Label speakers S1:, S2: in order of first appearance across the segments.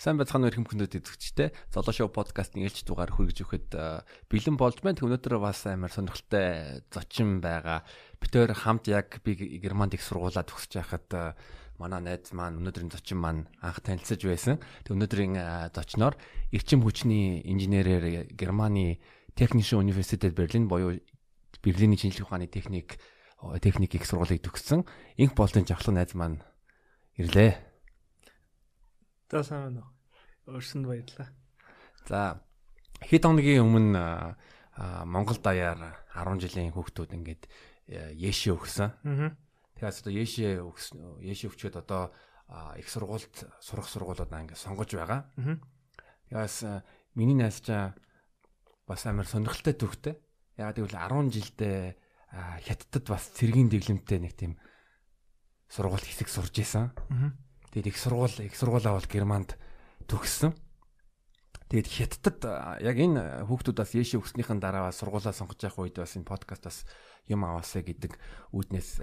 S1: Сайн байцгаана уу хүмүүст үзэгчтэй. Золоо шоу подкастын ээлж дугаар хүргэж өгөхөд бэлэн болж байна. Өнөөдөр бас амар сонирхолтой зочин байгаа. Битээр хамт яг би Германд их сургуулаа төгсөж байхад манай найз маань өнөөдрийн зочин маань анх танилцж байсан. Тэг өнөөдрийн зочноор эрчим хүчний инженерээр Германы Технischen Universität Berlin буюу Берлиний шинжлэх ухааны техник техник их сургуулийг төгссөн. Инх болон жавхлаг найз маань ирлээ.
S2: За сайн байна уу. Өөрсөнд баярлалаа.
S1: За хэд хоногийн өмнө Монгол даяар 10 жилийн хүүхдүүд ингээд Яшээ өгсөн. Аа. Тэгээс одоо Яшээ өгсөн Яшээ өгчөөд одоо их сургуульд сурах сургуулиуд ингээд сонгож байгаа. Аа. Тэгээс миний найзчаа бас амар сонирхолтой төвхтэй. Ягаад гэвэл 10 жилдээ хятадд бас цэргийн дэглэмтэй нэг тийм сургууль хэсэг сурж исэн. Аа Тэгээд их сургууль их сургуулаа бол Германд төгссөн. Тэгээд хятадд яг энэ хүүхдүүд бас Яши өгснийхэн дараа сургуулаа сонгож явах үед бас энэ подкаст бас юм аваасаа гэдэг үүднээс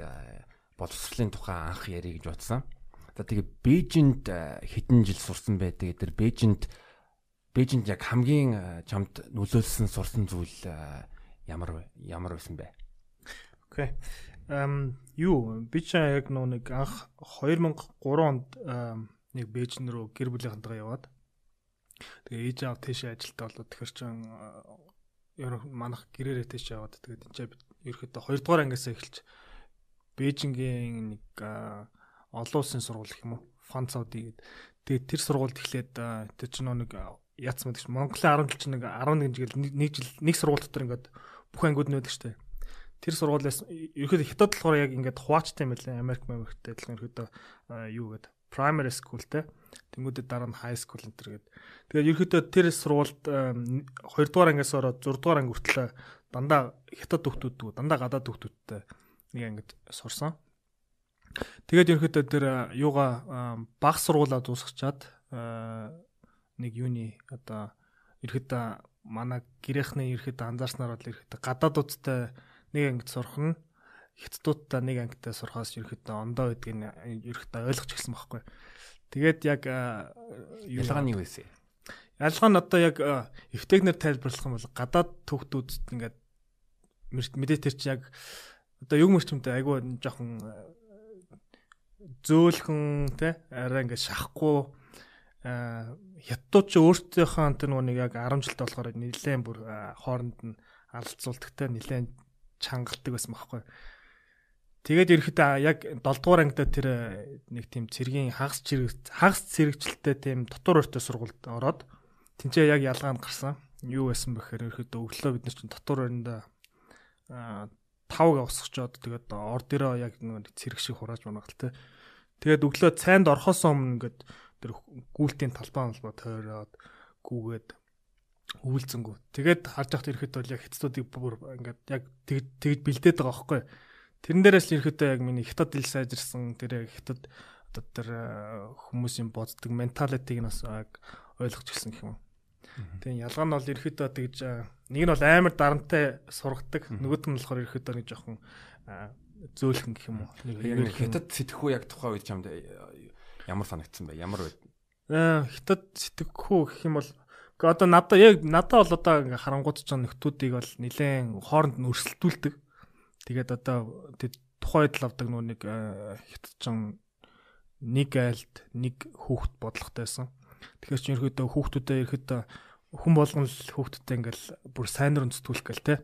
S1: боловсролын тухай анх ярих гэж бодсон. За тэгээд Бээжинд хэдэн жил сурсан бай. Тэгээд тэр Бээжинд Бээжинд яг хамгийн чамд нөлөөлсөн сурсан зүйл ямар ямар байсан бэ?
S2: Окей. Эм юу? Би ч яг нэг анх 2003 онд нэг Бээжин рүү гэр бүлийнхэнтэйгээ яваад. Тэгээ ээж аав тийш ажилтаа болоод тэгэхэр чин ер нь манах гэрээрээ тийш яваад тэгээд энэ ерөөхдөө 2 дугаар ангиасаа эхэлж Бээжингийн нэг олон улсын сургууль гэх юм уу? Фан Сауди гэдэг. Тэгээд тэр сургуульд эхлээд тэр чинь нэг яц гэж Монголын 10 жил чинь нэг 11 жил нэг жил нэг сургууль дотор ингээд бүх ангиуд нөөдөг штэ тэр сургуулиас ерөөхдөө хятад болохоор яг ингээд хуваачтай юм байлаа Америк Америктэй адилхан ерөөхдөө юу гэдэг primary schoolтэй тэнгүүдэд дараа нь high school энэ гэдэг. Тэгээд ерөөхдөө тэр сургуульд 2 дугаар ангиас ороод 6 дугаар анги хүртэл дандаа хятад хүүхдүүд дандаа гадаад хүүхдүүдтэй нэг ангид сурсан. Тэгээд ерөөхдөө тэр юугаа баг сургуулаа дуусгачаад нэг юуны одоо ерөөхдөө манай гэрээхний ерөөхдөө анзаарснаар бол ерөөхдөө гадаадуудтай нэг ангид сурах нь хятадуудтай нэг ангитай сурахаас ерөөхдөө ондоо гэдгийг ерөөхдөө ойлгож эхэлсэн байхгүй. Тэгээд яг
S1: ялгаа нь юу вэ?
S2: Ялгаа нь одоо яг эвтэгнэр тайлбарлах юм бол гадаад төвхтүүд ингээд мэдээ тэр чи яг одоо юг мөрчмөнтэй айгүй жоохон зөөлхөн те арай ингээд шахахгүй хятадууд ч өөртөөхөө тэр нэг яг 10 жилд болохоор нэлээд бүр хооронд нь алцуулдагтай нэлээд чангалдаг байсан байхгүй. Тэгээд ерөөхдөө яг 7 дугаар ангид тэр э, нэг тийм цэргийн хагас цэрэг хагас цэрэгчлэлтэй тийм дотор өртөө сургуульд ороод тэнцээ яг ялгаа нь гарсан. Юу байсан бэхээр ерөөхдөө өглөө бид нар чинь дотор өрөндөө а тавг усгчоод тэгээд ор дээрээ яг нэг цэрэг шиг хурааж байна гэл те. Тэгээд өглөө цайнд орхоос өмнө ингээд тэр гүйлтийн талбай албаа тойроод гүүгээд үүлзэнгүү. Тэгээд харж байхад ирэхэд бол яг хятадуудыг бүр ингээд яг тэгж бэлдээд байгаа байхгүй. Тэрэн дээрээс л ирэхэд яг миний хятад хэл сайжирсан тэр хятад одоо тэр э, хүмүүсийн боддог менталитиг нь бас ойлгож гисэн гэх юм. Тэгээ ялгаа нь бол ирэхэд тэгж э, нэг нь бол амар дарамтай сургадаг, нөгөөт нь болохоор ирэхэд нэг жоохон э, зөөлхөн гэх юм уу.
S1: Нэг хятад сэтгэхүй яг тухайн үед чамд ямар санагдсан бэ? Ямар вэ?
S2: Хятад сэтгэхүй гэх юм бол Гэхдээ одоо надад яг надад бол одоо ингээ харангууд ч нөхдүүдийг бол нэлээд хооронд нь өрсөлдүүлдэг. Тэгээд одоо тухайд л авдаг нөө нэг э, хятадчин нэг айлд нэг хүүхэд бодлоготойсэн. Тэгэхээр чи ерөөдөө хүүхдүүдэд ерөөдөө хүн болгон л хүүхдүүдэд ингээл бүр сайнэр өнцтгүүлэх гэл те.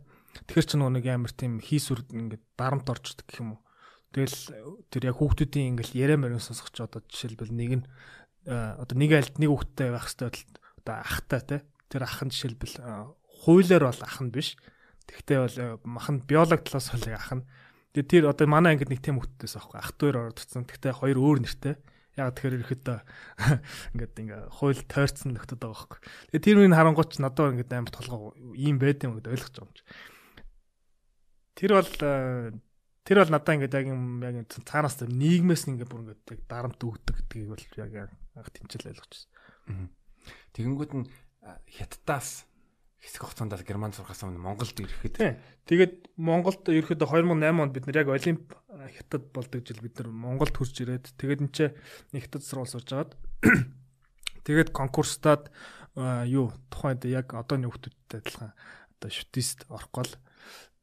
S2: Тэгэхээр чи нөө нэг амар тийм хийсүр ингээд дарамт орчдөг гэх юм уу. Тэгэл тэр яг хүүхдүүдийн ингээл яриа мөрөн сонсох ч одоо жишээлбэл нэг нь э, одоо нэг айлд нэг хүүхэдтэй байх хэвээр одоо ахтай те тэр ах нь жишээлбэл хуулиар бол ах нь биш. Тэгтээ бол мах нь биолог талаас бол ах нь. Тэгээ тэр одоо манай ангид нэг тийм хүүхдээс аахгүй ах дүүр ордсон. Тэгтээ хоёр өөр нэртэй. Яг тэгэхээр ирэхэд ингээд ингээ хууль тойрцсон нөхдөд байгаа байхгүй. Тэгээ тэр үеийн харангуйч надад ингээд амар толгоо ийм байд юм гэдээ ойлгож байгаа юм чи. Тэр бол тэр бол надад ингээд яг юм яг цаанаас нийгмээс ингээд бүр ингээд яг дарамт өгдөг гэдгийг бол яг яг тэмцэл ойлгож байна.
S1: Тэгэнгүүт нь хятадаас хэсэг хугацаанд Германд сурахаас өмнө Монголд ирэхэд
S2: тэгээд Монголд ерөөхдөө 2008 онд бид нар яг Олимп хятад болдог жил бид нар Монголд хурж ирээд тэгээд энэ ч хятад сургууль сурж агаад Тэгээд конкурстад юу тухайд яг одооний хүмүүстэй адилхан одоо шүтист орохгүй л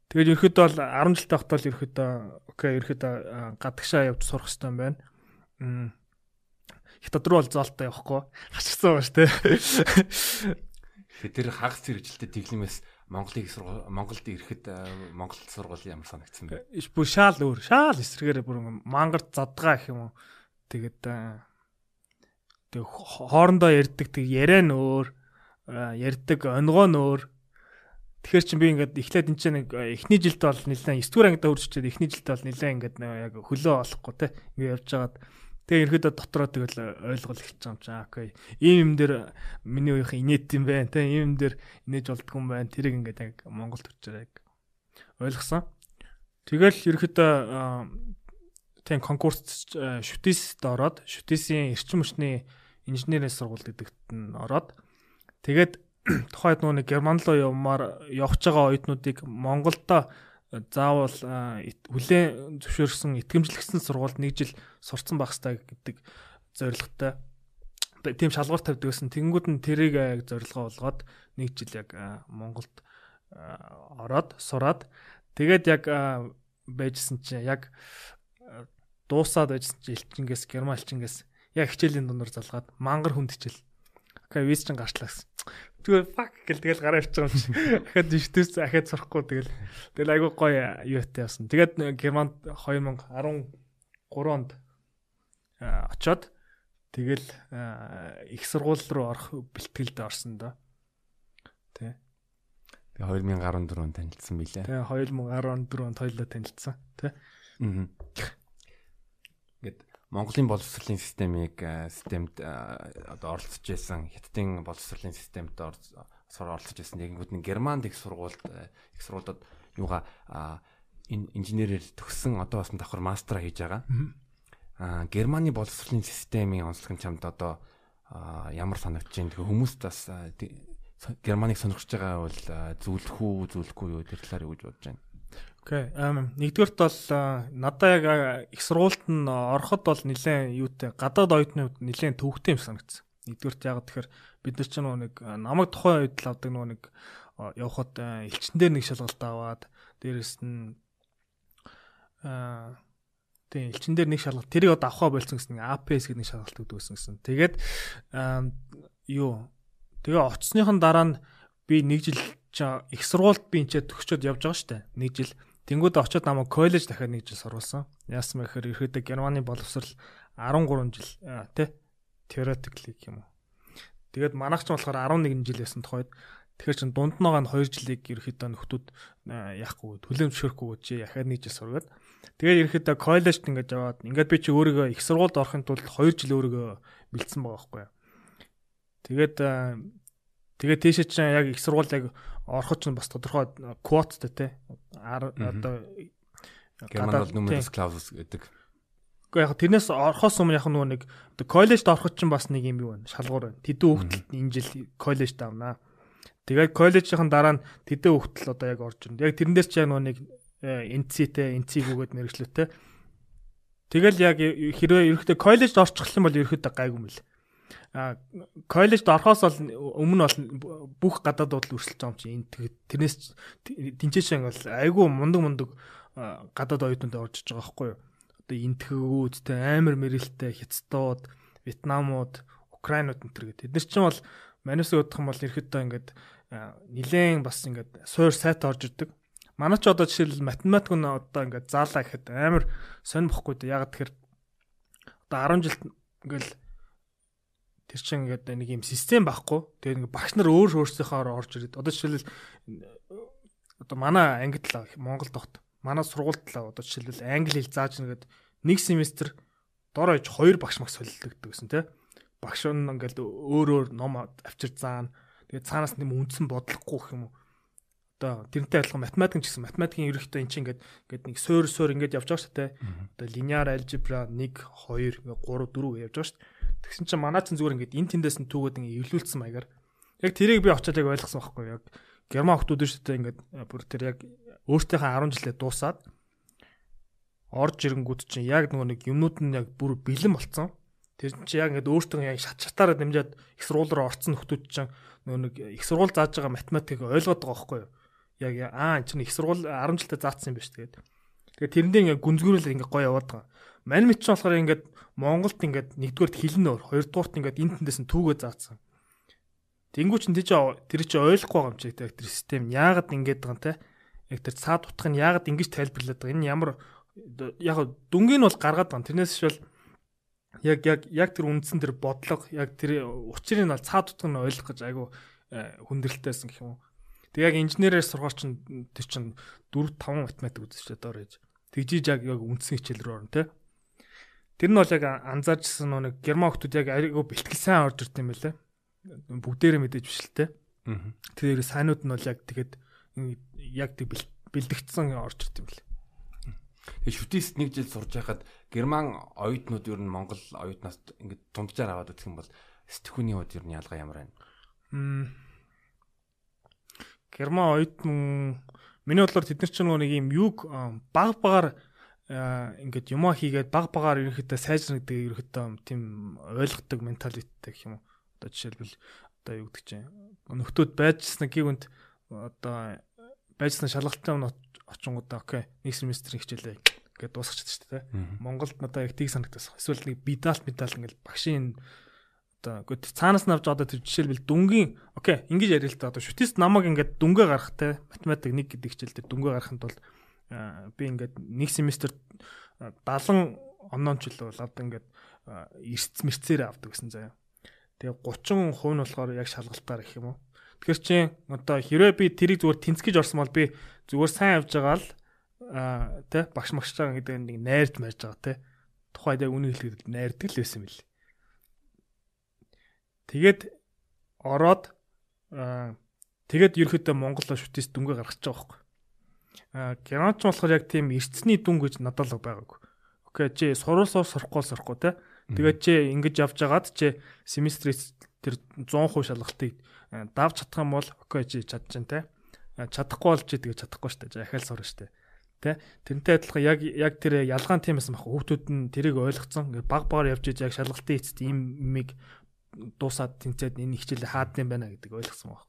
S2: тэгээд ерөөхдөө бол 10 жилтэй байхдаа л ерөөхдөө окей ерөөхдөө гадагшаа явж сурах хэрэгтэй юм байна. Хятад руу бол зоолтой явахгүй хашгирсан байгаа шүү.
S1: Тэгэхээр тэр хагас зэрэгжилтэй тэглэмээс сургууль Монголд ирэхэд Монголд сургууль ямар санагдсан бэ?
S2: Бүр шаал өөр. Шаал эсрэгээр бүр мангарт задгаа гэх юм уу. Тэгээд тэг хоорондоо ярьдаг тэг яриа нь өөр, ярьдаг онгоо нь өөр. Тэгэхээр чи би ингээд эхлээд энэ чинь нэг эхний жилд бол нэлээд 9 дугаар ангидаа үржчихэд эхний жилд бол нэлээд ингээд яг хөлөө олохгүй те ингээд явж байгаад Тэгээ ерөөдөө дотроо тэгэл ойлгол эхэлж байгаа юм чаа. Окей. Ийм юм дээр миний үеийнх инээт юм байна. Тэ ийм юм дээр инээж болдгоо юм байна. Тэрийг ингээд яг Монголд төрчээр яг ойлгосон. Тэгэл ерөөдөө тийм конкурс шүтисд ороод шүтисийн эрчим хүчний инженерийн сургууль гэдэгт нь ороод тэгээд тухайд нөө нэг герман руу явмаар явж байгаа оюутнуудыг Монголдо заавал хүлээн зөвшөөрсөн итгэмжлэгсэн сургуульд нэг жил сурцсан байх хэрэгтэй гэдэг зорилготой тийм шалгуур тавьдаг гэсэн. Тэнгүүд нь тэрийг зорилгоо болгоод нэг жил яг Монголд ороод сураад тэгээд яг байжсэн чинь яг дуусаад байжсэн чинь элчингээс герман элчингээс яг хичээлийн дундор залгаад мангар хүнд хичээл. Окей, виз чин гарчлаа гэсэн. Тэгээ fuck гэл тэгэл гараа ирчих юм чи. Ахад диштэс ахад сурахгүй тэгэл. Тэгэл айгүй гоё юутай явсан. Тэгээд Германд 2013 онд очоод тэгэл их сургууль руу орох бэлтгэлд орсон да. Тэ.
S1: Тэгээ 2014 онд танилцсан билээ.
S2: Тэгээ 2014 онд хоёулаа танилцсан. Тэ. Аа.
S1: Монголын боловсролын системийг системд одоо оролцож байсан хятадын боловсролын системд оролцож байсан нэгэнүүд нь Германд их сургуульд их сургуулиуд юугаа инженерээр төгссөн одоо бас давхар мастера хийж байгаа. Аа Германы боловсролын системийн онцлог нь чамд одоо ямар санагдаж байна? Тэгэхээр хүмүүс бас Германыг сонирхож байгаа бол зөвлөх үү, зөвлөхгүй юу тэр талаар юу гэж бодож байна?
S2: Окей. Нэгдүгээрт бол надаа яг их сургуульд нь ороход бол нэлээд юутай гадаад оюутнууд нэлээд төвөгтэй юм санагдсан. Нэгдүгээрт яг тэгэхээр бид нар ч нэг намайг тухайн үед л авдаг нэг явхад элчин дээр нэг шалгалт аваад дээрэс нь аа тийм элчин дээр нэг шалгалт тэрийг одоо авахаа болцсон гэсэн APS гэдэг нэг шалгалт өгдөгсөн гэсэн. Тэгээд юу тэгээ оцсныхан дараа нь би нэг жил их сургуульд би энэ төгсчөөд явж байгаа штэ. Нэг жил Тэнгүүд очиод намайг коллеж дахиад нэг жил сурвалсан. Яасан бэ гэхээр ерөөдөө Германы боловсрал 13 жил тий theoretically юм уу. Тэгээд манайх ч болохоор 11 жил байсан тухайд тэгэхээр чин дунд байгаа нь 2 жилийг ерөөдөө нөхдүүд яахгүй төлөм зөвшөөрөхгүй чи яхаад нэг жил сургаад тэгээд ерөөдөө коллежд ингэж яваад ингээд би чи өөрийгөө их сургуульд орохын тулд 2 жил өөрийгөө бэлдсэн байгаа байхгүй. Тэгээд тэгээд тийшээ чинь яг их сургууль яг ороход ч бас тодорхой квоттой те одоо
S1: гадаад numerous clauses гэдэг.
S2: Гэхдээ яг тэрнээс орохоос өмнө яг нөгөө нэг коллежд ороход ч бас нэг юм юу байна шалгуур байна. Тэдэн хүүхдэлд энэ жил коллежд авнаа. Тэгээд коллежийн дараа нь тэдэн хүүхдэл одоо яг орж ирнэ. Яг тэрэн дээр ч яг нөгөө нэг NC-тэй NC-гүүгээд мэрэгчлээтэй. Тэгэл яг хэрвээ ерөөхдөө коллежд орчих юм бол ерөөхдөө гайгүй юм л коллежд орохоос бол өмнө бол бүх гадаадууд л өрсөлдөж байгаа юм чи энэ тэрнээс тэнцээш ингээл айгүй мундаг мундаг гадаад оюутнууд орж иж байгаа байхгүй юу? Одоо энтхэгүүд те амар мэрэлттэй хятадууд вьетнамууд украинууд энэ төр гэдэг. Эдгээр чинь бол манайс удах юм бол ерөөхдөө ингээд нилээн бас ингээд суур сайт орж ирдэг. Манай ч одоо жишээл математик нь одоо ингээд заалаа гэхэд амар сонь бохгүй дээ. Яг тэгэхээр одоо 10 жилд ингээл тэр чинь ингээд нэг юм систем байхгүй. Тэгээд ингээд багш нар өөр өөрсдийнхөө орж ирээд одоо жишээлбэл одоо манай ангид л Монгол тогт манай сургуульд л одоо жишээлбэл англи хэл зааж нэгэд нэг семестр дор ойж хоёр багш мах солилдогддог гэсэн тий. Багш нь ингээд өөр өөр ном авчир заана. Тэгээд цаанаас нэм үндсэн бодлохгүй юм уу одоо тэрнтэй адилхан математик гэсэн математикийн ерөнхийдөө эн чинь ингээд ингээд нэг суур суур ингээд явж байгаа шүү дээ. Одоо линеар алгебра 1 2 3 4 явж байгаа шүү дээ. Тэгсэн чинь манай чинь зүгээр ингээд эн тэндээс нь түүгээд ингээд эвлүүлсэн маягаар яг тэрийг би очиад яг ойлгосон байхгүй яг герман хүмүүс шүү дээ ингээд бүр тэр яг өөртөөхөө 10 жилээ дуусаад орж ирэнгүүт чинь яг нөгөө нэг юмнууд нь яг бүр бэлэн болцсон. Тэр чинь яг ингээд өөртөө яг шат шатаараа дэмжиад их сургууль руу орцсон нөхдүүд чинь нөө нэг их сургууль зааж байгаа математикийг ойлгоод байгаа байхгүй юу? Яг аа энэ чинь их сургууль 10 жилдээ заацсан юм биш тэгээд. Тэгээд тэрэндээ ингээд гүнзгүүрэл ингээд гоё яваад байгаа. Мэд чинь болохоор ингээд Монголд ингээд нэгдүгээрт хилэн өөр, хоёрдугаарт ингээд энэ тэндээс нь түүгээ заацсан. Тэнгүү чин тийч тэр чи ойлгохгүй байгаа юм чи тэр систем. Яагаад ингэж байгаа юм те? Яг тэр цаад утгыг нь яагаад ингэж тайлбарлаад байгаа? Энэ ямар яг дүнгийн нь бол гаргаад байгаа. Тэрнээс шил яг яг яг тэр үндсэн тэр бодлого яг тэр учрыг нь цаад утгыг нь ойлгох гэж айгу э, хүндрэлтэйсэн гэх юм Тэг яг инженерээр сургаар чин тэр чин 4 5 математик үзэж чадаар ээж тэгжиж яг яг үндсэн хичээл рүү орно те Тэр нь бол яг анзаарчсан нэг герман хүмүүс яг айгу бэлтгэл сайн орж ирд юм байлаа бүгдээрээ мэдээж биш л те. Тэр сайнууд нь бол яг тэгэд яг тэг бэлдэгдсэн орж ирд юм бэл.
S1: Тэгээ шүтээст нэг жил сурж байхад герман оюутнууд ер нь монгол оюутнаас ингээд дунджаар аваад үзэх юм бол сэтгүүний хувьд ер нь ялгаа ямар байна?
S2: Герман оюутан миний бодлоор тэд нар ч нэг юм юг баг багаар ингээд юмаа хийгээд баг багаар ерөнхийдөө сайжрагддаг ерөнхийдөө тийм ойлгодог менталитет гэх юм уу Одоо жишээлбэл одоо юу гэдэг чинь нөхдөөд байжсан гівэнд одоо байжсан шалгалттай өмнө очингуудаа окей нэг семестрийн хичээлээ гэдээ дуусгачихсан шүү дээ. Монголд надаа яг тийг санагдсан. Эсвэл нэг бидалт медаль ингээл багшийн одоо үгүй цаанаас навж одоо тэр жишээлбэл дүнгийн окей ингэж ярил л та одоо шүтист намайг ингээд дүнгээ гаргах те математик 1 гэдэг хичээл дээр дүнгээ гаргахын тулд би ингээд нэг семестр 70 оноон ч л бол одоо ингээд эрс мэрцээр авдаг гэсэн заяа. Тэгээ 30% нь болохоор яг шалгалтаар гэх юм уу. Тэгэхээр чи одоо хэрвээ би тэрийг зүгээр тэнцгэж орсон бол би зүгээр сайн явж байгаа л аа тэ багш магш байгаа гэдэг нэг найрд марж байгаа тэ. Тухайд яг үнийг хэлэхэд найрдаг л байсан мэл. Тэгээд ороод тэгээд ерөөхдөө Монголоо шүтээс дүнгээ гаргаж байгаа байхгүй. Геронч болохоор яг тийм эртсний дүн гэж надад л байгаагүй. Окей чи сурвалсаар сурахгүй сурахгүй тэ. Тэгээд чи ингэж явж байгаад чи семестрээс тэр 100% шалгалтыг давж чадах юм бол окей чи чадчихна те. Чадахгүй бол чи тэгээ чадахгүй штэ. Ахаал сурна штэ. Тэ тэрнтэй адилхан яг яг тэр ялгаан тийм байсан баг. Хүүхдүүд нь тэрийг ойлгоцсон. Ингээ баг багаар явж иж яг шалгалтын эцэст ийм миг дуусаад тэнцээд энэ хичээлээ хаад юм байна гэдэг ойлгосон баг.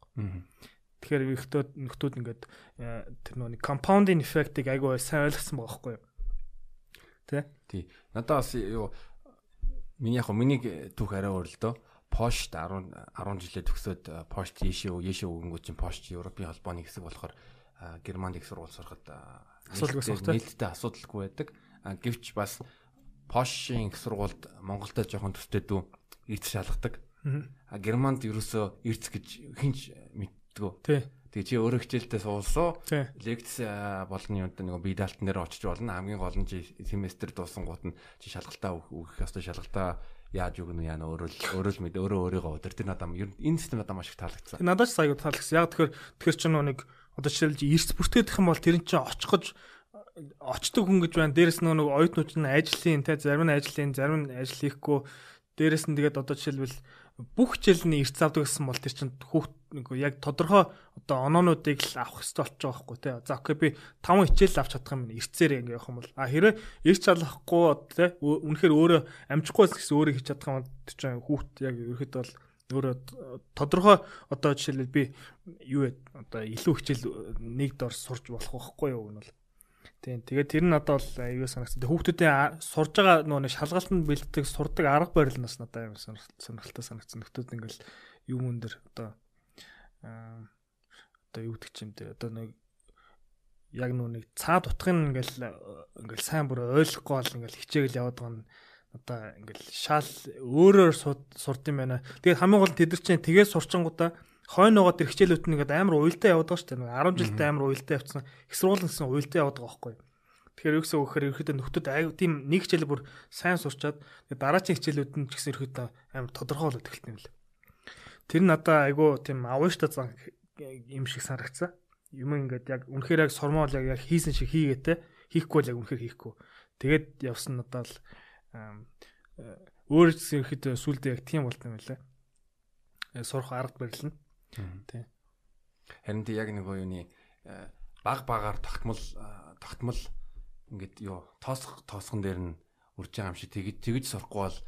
S2: Тэгэхээр ихтүүд нөхдүүд ингээд э, тэр нэг compounding effect-ийг айгүй сайн ойлгосон байгаа байхгүй юу? Тэ?
S1: Тий. Надад бас юу Миний яг миний түүх арай өөр л дөө. Porsche 10 10 жилээ төгсөөд Porsche Yeshiva Yeshiva өгөнгөө чинь Porsche Европын холбооны хэсэг болохоор Германд их сургууль сурахад
S2: асуудалгүй багтай.
S1: Нээлттэй асуудалгүй байдаг. Гэвч бас Porsche-ийн их сургуульд Монголтой жоохон төстэй дүү эрц шалгадаг. Германд ерөөсөө эрц гэж хинч мэддгүү.
S2: Тий.
S1: Тэгээ чи өөрөө хичээлдээ суулсуу. Лекц болны юунд нэг бие даалтан дээр очиж болно. Хамгийн гол нь чи семестр дуусан гут нь чи шалгалтаа өгөх ёстой шалгалтаа яаж өгнө яана өөрөө л өөрөө л мэд өөрөө өөрийгөө өдөр тэр надад ер нь энэ систем надад маш их таалагдсан.
S2: Надад ч сая таалагдсан. Яг тэгэхээр тэгэхээр чи нэг одоо жишээлж эрс бүртгэдэх юм бол тэр нь чи очихж очдог хүн гэж байна. Дээрэс нь нэг оюутнууд нь ажлын те зарим нь ажлын зарим нь ажил хийхгүй. Дээрэс нь тэгээд одоо жишээлбэл бүх хичээлний эрт завдаг гэсэн бол тэр чинь хүүхд нэг яг тодорхой одоо оноонуудыг л авах хэрэгтэй болчих жоох байхгүй тий. За окей би 5 хичээл авч чадах юм эртсээр ингэ явах юм бол а хэрэг эрт чалахгүй тий үнэхээр өөрөө амжихгүйс гэсэн өөрөө хийж чадах юм чинь хүүхд яг ерөөхдөө бол өөрөө тодорхой одоо жишээлбэл би юу вэ одоо илүү хичээл нэг дор сурж болох байхгүй юу гэнэ бол Тийм. Тэгээд тэр нь надад бол аюу санагдсан. Хүүхдүүдийн сурж байгаа нөгөө шалгалтанд бэлддэг сурдаг арга барил нас надад аюу сонирхолтой санагдсан. Нөхдүүд ингээл юм өндөр одоо одоо юу гэдэг чим дээр одоо нэг яг нэг цаад утгын ингээл ингээл сайн бүр ойлгохгүй бол ингээл хичээгэл яваад байгаа нь одоо ингээл шал өөрөөр сурд юм байна. Тэгээд хамгийн гол тэд нар чинь тгээс сурчингуудаа хойноогоо тэр хичээлүүд нь ингээд амар уйлдаа яваад байгаа шүү дээ. 10 жилдээ амар уйлдаа явцсан. Их сургууль гэсэн уйлдаа яваад байгаа байхгүй. Тэгэхээр юу гэсэн өгөхөр ерөөхдөө нөхдүүд аюу тийм нэг хичээл бүр сайн сурчаад дараагийн хичээлүүд нь ч гэсэн ерөөхдөө амар тодорхой болоод эхэлсэн юм л. Тэр надаа айгу тийм авууштай зан юм шиг санагцсан. Юм ингээд яг үнэхээр яг сормоол яг хийсэн шиг хийгээтэй хийхгүй л яг үнэхээр хийхгүй. Тэгээд явсан надад л өөр гэсэн ихэд сүлдээ яг тийм болт юм байлаа. Э, сурах арга барил нь Тий.
S1: Харин тий яг нэг юуны э, баг багаар тогтмол э, тогтмол ингээд юу тоосох тоосгон дээр нь үрж байгаа юм шиг тэгж тэгж сурахгүй бол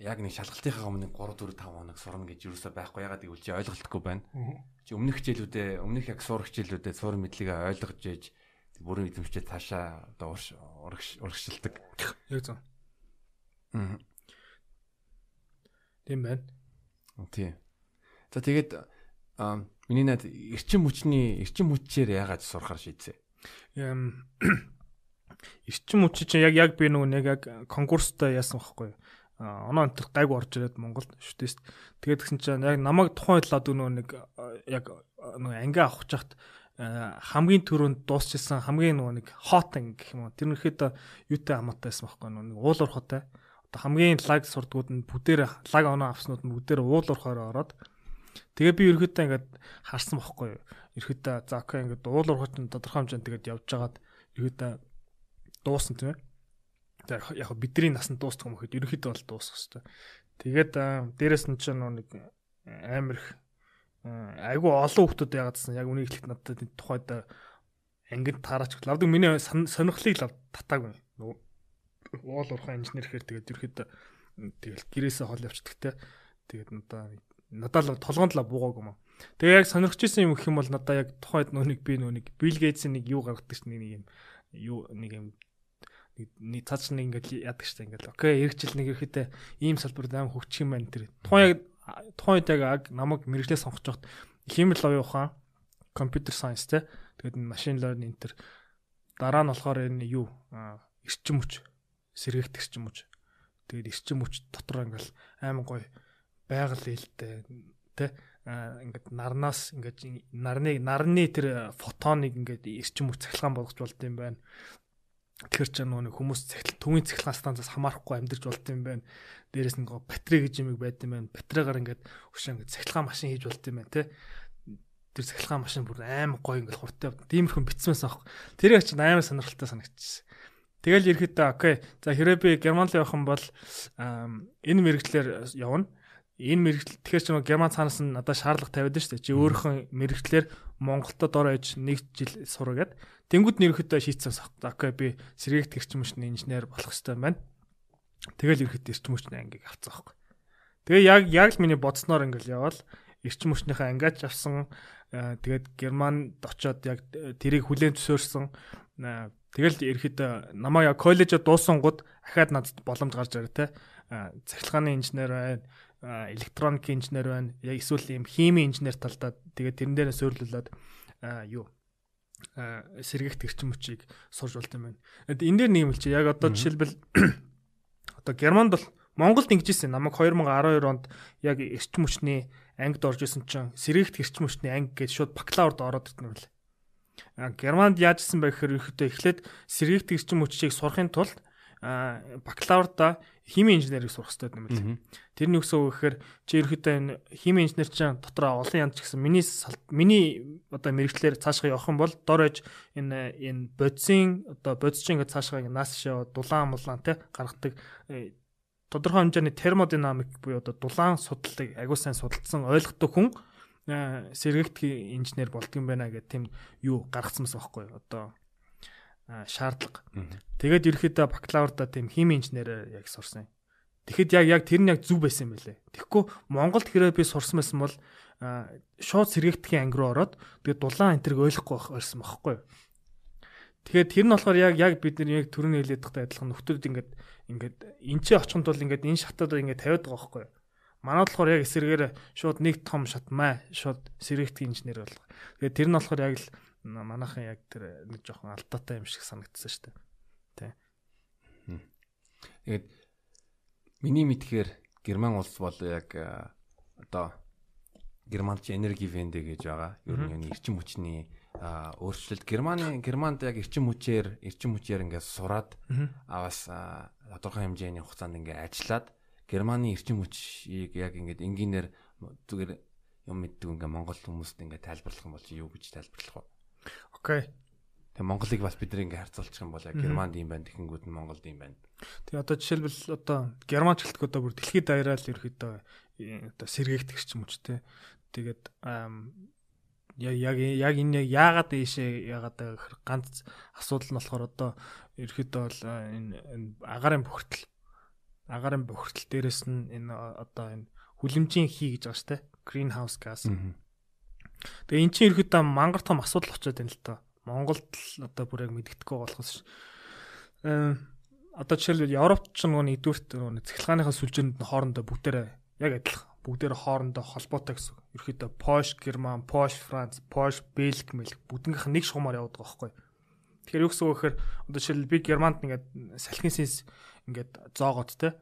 S1: яг нэг шалгалтынхаа өмнө 3 4 5 хоног сурна гэж юусаа байхгүй ягаад гэвэл чи ойлголтгүй байна. Чи өмнөх хичээлүүдээ өмнөх яг суур хичээлүүдээ суур мэдлэгээ ойлгож ээж бүрэн эзэмшчээ цаашаа одоо урагшилдаг.
S2: Яг зөв. Аа. Тийм байна.
S1: Тийм. За тэгээд миний над эрчим хүчний эрчим хүчээр яагаад сурахаар шийдсэн?
S2: Эрчим хүч чинь яг яг би нөгөө нэг яг конкурстай яасан байхгүй юу? Оноо өнтер гайг орж ирээд Монголд шүтээс тэгээд гисэн чинь яг намайг тухайн талаад нөгөө нэг яг нөгөө анги авах чахт хамгийн түрүүнд дуусчихсан хамгийн нөгөө нэг хот анги гэх юм уу? Тэр нэхэд юутай хамаатай байсан байхгүй нөгөө уул уурхатай. Одоо хамгийн лаг сурдгууд нь бүгдээр лаг оноо авснууд нь бүгдээр уул уурхаар ороод. Тэгээ би ерөөхдөө ингээд харсан байхгүй ерөөхдөө за окей ингээд уул уурхач нь тодорхой хэмжээнд тэгээд явж байгаад ерөөхдөө дуусна тийм ээ яг бидний насанд дуустах юм гэхэд ерөөхдөө бол дуусах хэвээр. Тэгээд дээрэс нь ч нэг амар их айгүй олон хүмүүс яагаадсан яг үнийг хэлэхэд надад тухайд ангид таараач лавдаг миний сонирхлыг лав татаагүй. Уул уурхай инженер гэхээр тэгээд ерөөхдөө тэгэл гэрээсээ хол явчихдаг те. Тэгээд надаа надад л толгоонд л буугааг юм. Тэгээ яг сонирхож исэн юм гэх юм бол надаа яг тухайд нэг би нэг Bill Gates-ийн нэг юу гаргадаг чинь нэг юм юу нэг юм нэг цаач нэг ингээд яадаг штэ ингээд окей эргэжил нэг ирэхдээ ийм салбарт аим хөгчих юм байна тэр. Тухайн яг тухайн үед яг намайг мэрэгчлээ сонгож байхад химэл лоо ухаан компьютер сайенс те. Тэгээд машин learning төр дараа нь болохоор энэ юу? Эрчим хүч. Сэргийгт эрчим хүч. Тэгээд эрчим хүч дотор ингээл аймаг гой байгаль ээлтэй те. Ингээд нарнаас ингээд нарны нарны тэр фотоныг ингээд эрчим хүч цахилгаан болгож болд юм байна Тэгэхээр ч нөгөө хүмүүс цахил төвийн цахилгаан станцаас хамаарахгүй амьдарч болд юм байна. Дээрээс нь батарей гэж юм байд юм байна. Батарейгаар ингээд өшөө ингээд цахилгаан машин хийж болд юм байна те. Тэр цахилгаан машин бүр аим гоё ингээд хурдтай тиймэрхэн битсмээс авах. Тэр яг ч амар сонирхолтой санагдчихсэн. Тэгэл ерөөхдөө окей. За хэрэг би Герман руу явах юм бол энэ мэрэгчлэр явна. Энэ мэрэгчл тэгэхээр ч нөгөө Герман цаанаас нь надад шаардлага тавиад дээ. Чи өөрийнхөө мэрэгчлэр Монголдо дор ээж нэг жил сураад Тэнгүүд нэрхэдээ шийдсэн сах. Окей би сэргийгт гэрчим хүчний инженер болох хэрэгтэй байна. Тэгэл ерхэд эрчим хүчний ангийг авцсан байхгүй. Тэгээ яг яг л миний бодсноор ингээл явал эрчим хүчнийхээ ангиач авсан. Тэгээд Германд очоод яг тэрийг хүлээн зөвшөөрсөн. Тэгэл ерхэд намаа яг коллежид дуусан гууд ахаад надад боломж гарч ирээ те. Цахилгааны инженер байна электроник инженер байна. Яг эсвэл ийм хими инженер талдаа тэгээд тэрэн дээрээ суйрлуулад юу сэргийгт эрчим хүчийг сурж болт юм байна. Энэ дээр нэг юм хэлчих. Яг одоо жишээлбэл одоо Германд бол Монголд ингэжсэн намайг 2012 онд яг эрчим хүчний ангид орж исэн чинь сэргийгт эрчим хүчний анги гэж шууд бакалаврд ороод ирсэн юм байна. Германд яажсэн бэ гэхээр ихэвчлэн эхлээд сэргийгт эрчим хүчийг сурахын тулд бакалаврда хими инженерийг сурах хэрэгтэй юм байна. Тэрний үгсөө гэхээр чи ерөөхдөө энэ хими инженер чинь дотроо олон янз гэсэн миний миний одоо мэрэгчлэр цаашгаа явах юм бол дорож энэ энэ бодисын одоо бодисчин ингээд цаашгаа нас шээ дулаан мулаан те гаргадаг э, тодорхой хэмжээний термодинамик буюу одоо дулаан судлалыг агуу сайн судалсан ойлгодог хүн э, сэргэгт инженер болдго юм байна гэх тийм юу гаргацсан байхгүй одоо шаардлага. Тэгээд ерөөхдөө бакалаврда тийм хими инженерээр яг сурсан. Тэгэхэд яг яг тэр нь яг зөв байсан юм байлээ. Тэгэхгүй Монголд хэрэг би сурсан байсан бол шууд сэргийгдхийн анги руу ороод тэгээд дулаан энтерг ойлгохгүй байсан байхгүй юу. Тэгэхээр тэр нь болохоор яг яг бид нар яг төрөний хэлээд тахтай адилхан нөхдүүд ингээд ингээд энэ ч очихын тулд ингээд энэ шатад ингээд тавиад байгаа байхгүй юу. Манайд болохоор яг эсэргээр шууд нэг том шатмаа шууд сэргийгдэх инженер болох. Тэгээд тэр нь болохоор яг л манайхан яг тэр нэг жоохон алдаатай юм шиг санагдсан шүү дээ. Тэ.
S1: Тэгээд миний мэдхээр Герман улс бол яг одоо Германч энерги венде гэж байгаа. Ер нь эрчим хүчний өөрчлөлт Германы Германд яг эрчим хүчээр эрчим хүчээр ингээд сураад аваас тодорхой хэмжээний хугацаанд ингээд ажиллаад Германы эрчим хүчийг яг ингээд энгийнээр зүгээр юм мэддэг ингээ Монгол хүмүүст ингээ тайлбарлах юм бол юу гэж тайлбарлах вэ?
S2: Окей.
S1: Тэгээ Монголыг бас бид нэг харьцуулчих юм бол Германд юм байна, Тэхэнгүүд нь Монголд юм байна.
S2: Тэгээ одоо жишээлбэл одоо Герман гэлтг одоо бүр дэлхийд даяараа л ерөөхдөө одоо сэргээгдэх ч юм уу те. Тэгээд яг яг яг энэ яагаад ийшээ яагаад гэхээр ганц асуудал нь болохоор одоо ерөөхдөө бол энэ агарын бохирдол агарын бохирдол дээрээс нь энэ одоо энэ хүлэмжийн хий гэж байгаа шүү дээ. Greenhouse gas. Тэгээ эн чинь ерөөдөө мангар том асуудал очоод байна л та. Монголд л одоо бүр яг мэддэхгүй болохоос э одоо жишээлбэл Европт ч нөгөө нэгдүгürt нөгөө цахилгааныхаа сүлжээнд нь хоорондоо бүгдээрээ яг адилхан. Бүгдээрээ хоорондоо холбоотой гэсэн. Ерөөдөө Porsche Герман, Porsche France, Porsche Бельги мэл бүгднийх нэг шугамаар явдаг байхгүй. Тэгэхээр юу гэсэн үг гэхээр одоо жишээл би Германд ингээд салхин синс ингээд зоогоод те.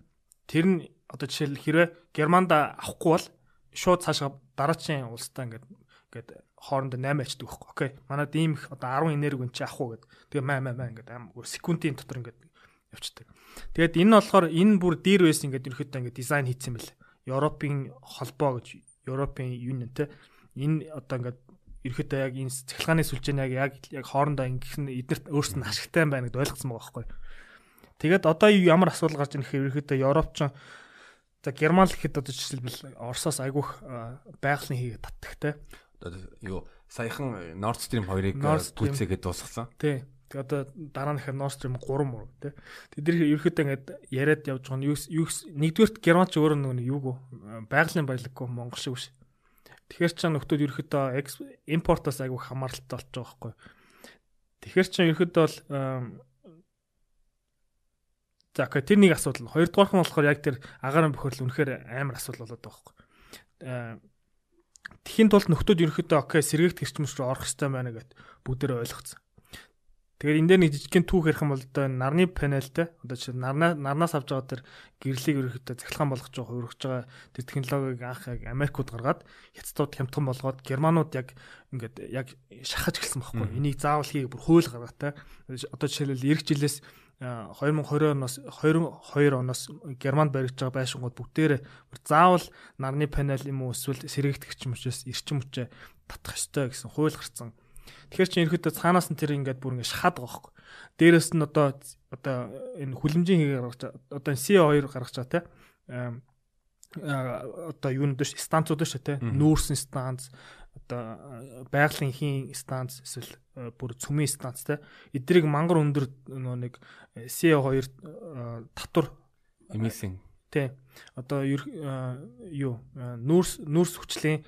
S2: Тэр нь одоо жишээл хэрвээ Германд авахгүй бол шууд цаашаа дараачийн улстай ингээд ингээд хоорондоо 8 ачдаг байхгүй. Окей. Манад ийм их одоо 10 энерги чи авах уу гэд. Тэгээ маа маа маа ингээд секундын дотор ингээд явчихдаг. Тэгээд энэ нь болохоор энэ бүр дээр байсан ингээд ерөөхдөө ингээд дизайн хийсэн мэл. Европын холбоо гэж Европын юнион те энэ одоо ингээд ерөөхдөө яг энэ цахилгааны сүлжээ яг яг хоорондоо ингэх нь эднэрт өөрсдөө ашигтай байна гэдээ ойлгосон байгаа байхгүй. Тэгээд одоо ямар асуудал гарч ирэх ерөөхдөө Европч за Герман л гэхэд одоо жишээлбэл Оросоос айгүйх байгалийн хийгээд татдаг те.
S1: Одоо юу саяхан Nord Stream 2-ыг гүйцээгээд дуусгасан.
S2: Тий. Тэг одоо дараа нь ихэр Nord Stream 3 муу тий. Тэд ерөөхдөө ингээд яриад явж байгаа нь юу нэгдүгээрт Германч өөрөө нөгөө юуг байгалийн баялаггүй Монгол шиг биш. Тэгэхээр ч нөхдүүд ерөөхдөө импортоос айгүй хамааралтай болж байгаа байхгүй. Тэгэхээр ч ерөөхдөө бол За окей тэр нэг асуудал. Хоёрдугаар нь болохоор яг тэр агаарын бохирдол үнэхээр амар асуудал болоод байгаа байхгүй. Тэхийн тулд нөхдүүд ерөөхдөө окей сэргийгт гэрчмөс рүү орох хэрэгтэй байна гэд бүгдээрээ ойлгоцсон. Тэгэхээр энэ дээр нэг жижигхэн түүх ярих юм бол одоо нарны панелтэй одоо чи нарнаа нарнаас авч байгаа тэр гэрлийг ерөөхдөө цахилгаан болгож байгаа хувиргаж байгаа тэр технологиг анх яг Америкууд гаргаад хятадууд хямдхан болгоод германууд яг ингээд яг шахаж эхэлсэн байхгүй. Энийг заавал хийх бүр хууль гаргатай. Одоо жишээлбэл эх жилээс 2020 оноос 22 оноос Германд баригдаж байгаа байшингууд бүгдээрээ заавал нарны панел юм уу эсвэл сэргийгдэгч юм учраас эрчим хүчээ татах ёстой гэсэн хууль гарсан. Тэгэхээр чи ерөөдөө цаанаас нь тэр ингээд бүр ингээд шахаад байгаа хөөхгүй. Дээрээс нь одоо одоо энэ хүлэмжийн хийг гаргаж одоо CO2 гаргаж байгаа те. одоо юунууд ш станцууд ш те. Нүүрсэн станц одоо байгалийн хийн станц эсвэл бүр цүмийн станц те. Эдрийг мангар өндөр нөө нэг CO2 татвар
S1: эмисэн
S2: тий. Одоо юу нүүрс нүүрс хүчлийн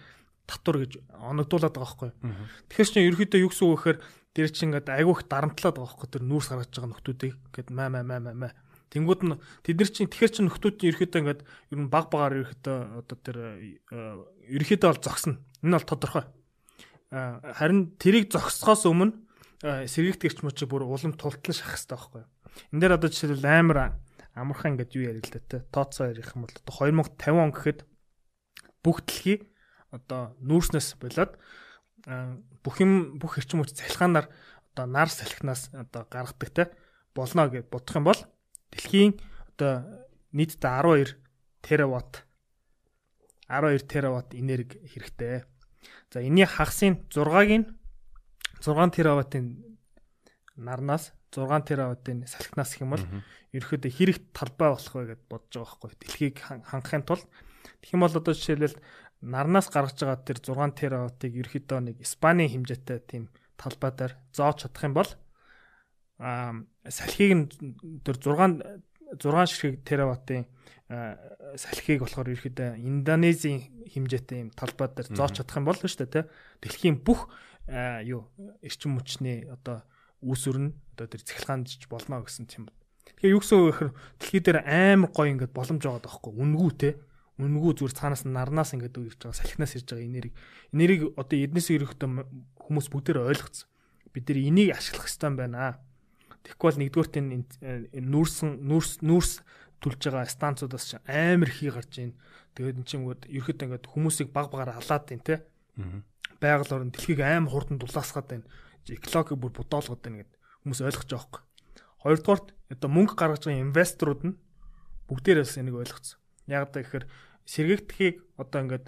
S2: татвар гэж оногдуулаад байгаа байхгүй. Тэгэхээр чинь ерөөхдөө юу гэсэн үг гэхээр тэр чинь ингээд айгүйх дарамтлаад байгаа байхгүй тэр нүүрс гаргаж байгаа нөхдүүдийг ингээд маа маа маа маа Тэнгүүд нь тэд нар чинь тэгэхэр чинь нөхдүүд чинь ерөөхдөө ингээд ер нь баг багаар ерөөхдөө одоо тэр ерөөхдөө бол зогсно. Энэ бол тодорхой. Харин тэрийг зогсохоос өмнө сэргийгт гэрч мөч бүр улам тултлан шахах хэрэгтэй байхгүй. Энд дээр одоо жишээлбэл амар амархан ингээд юу ярил л да те. Тооцоо ярих юм бол одоо 2050 он гэхэд бүх дэлхий одоо нүүрснээс болоод бүх юм бүх эрчим хүч цалхаанаар одоо нар салхинаас одоо гаргадаг те болно гэж бодох юм бол дэлхийн одоо нийтдээ 12 тераватт 12 тераватт энерги хэрэгтэй. За энэний хагасын 6-ыг нь 6 тераваттын нарнаас 6 тераваттын салхинаас гэх юм бол ерөөхдөө хэрэг талбай болох вэ гэд бодож байгаа байхгүй. Дэлхийг хангахын тулд тэгэх юм бол одоо жишээлбэл нарнаас гаргаж байгаа тэр 6 тераваттыг ерөөхдөө нэг Испаний хэмжээтэй тийм талбай дээр зоож чадах юм бол а салхийг нь тэр 6 6 ширхэг тераваттын салхийг болохоор ерөөхдөө Индонезийн хэмжээтэй юм талбай дээр зоож чадах юм бол шүү дээ тий дэлхийн бүх юу эрчим хүчний одоо үүсвэр нь одоо тэр цахилгаанж болно гэсэн юм. Тэгэхээр юу гэсэн үг гэхээр дэлхий дээр амар гоё ингээд боломж байгаа даахгүй. Үнгүү те үнгүү зүгээр цаанаас нарнаас ингээд ирж байгаа салхинаас ирж байгаа энерги. Энерги одоо эднээс ирэхдээ хүмүүс бүгдээр ойлгоцсон бид нар энийг ашиглах хэрэгтэй байна тэгэхгүй бол нэгдүгээрт энэ нүүрсэн нүүрс нүүрс түлж байгаа станцуудаас амар хий гарч ийн тэгээд эн чинь ерөөхдөө ингээд хүмүүсийг баг багаар халаад байна те байгаль орн дэлхийг амар хурдан дулаасгаад байна экологийг бүр бодоолгоод байна гэд хүмүүс ойлгож байгаа хөөх. Хоёрдугаарт одоо мөнгө гаргаж байгаа инвесторууд нь бүгдээрээс энийг ойлгоцсон. Яг гэхээр сэргийгдэхийг одоо ингээд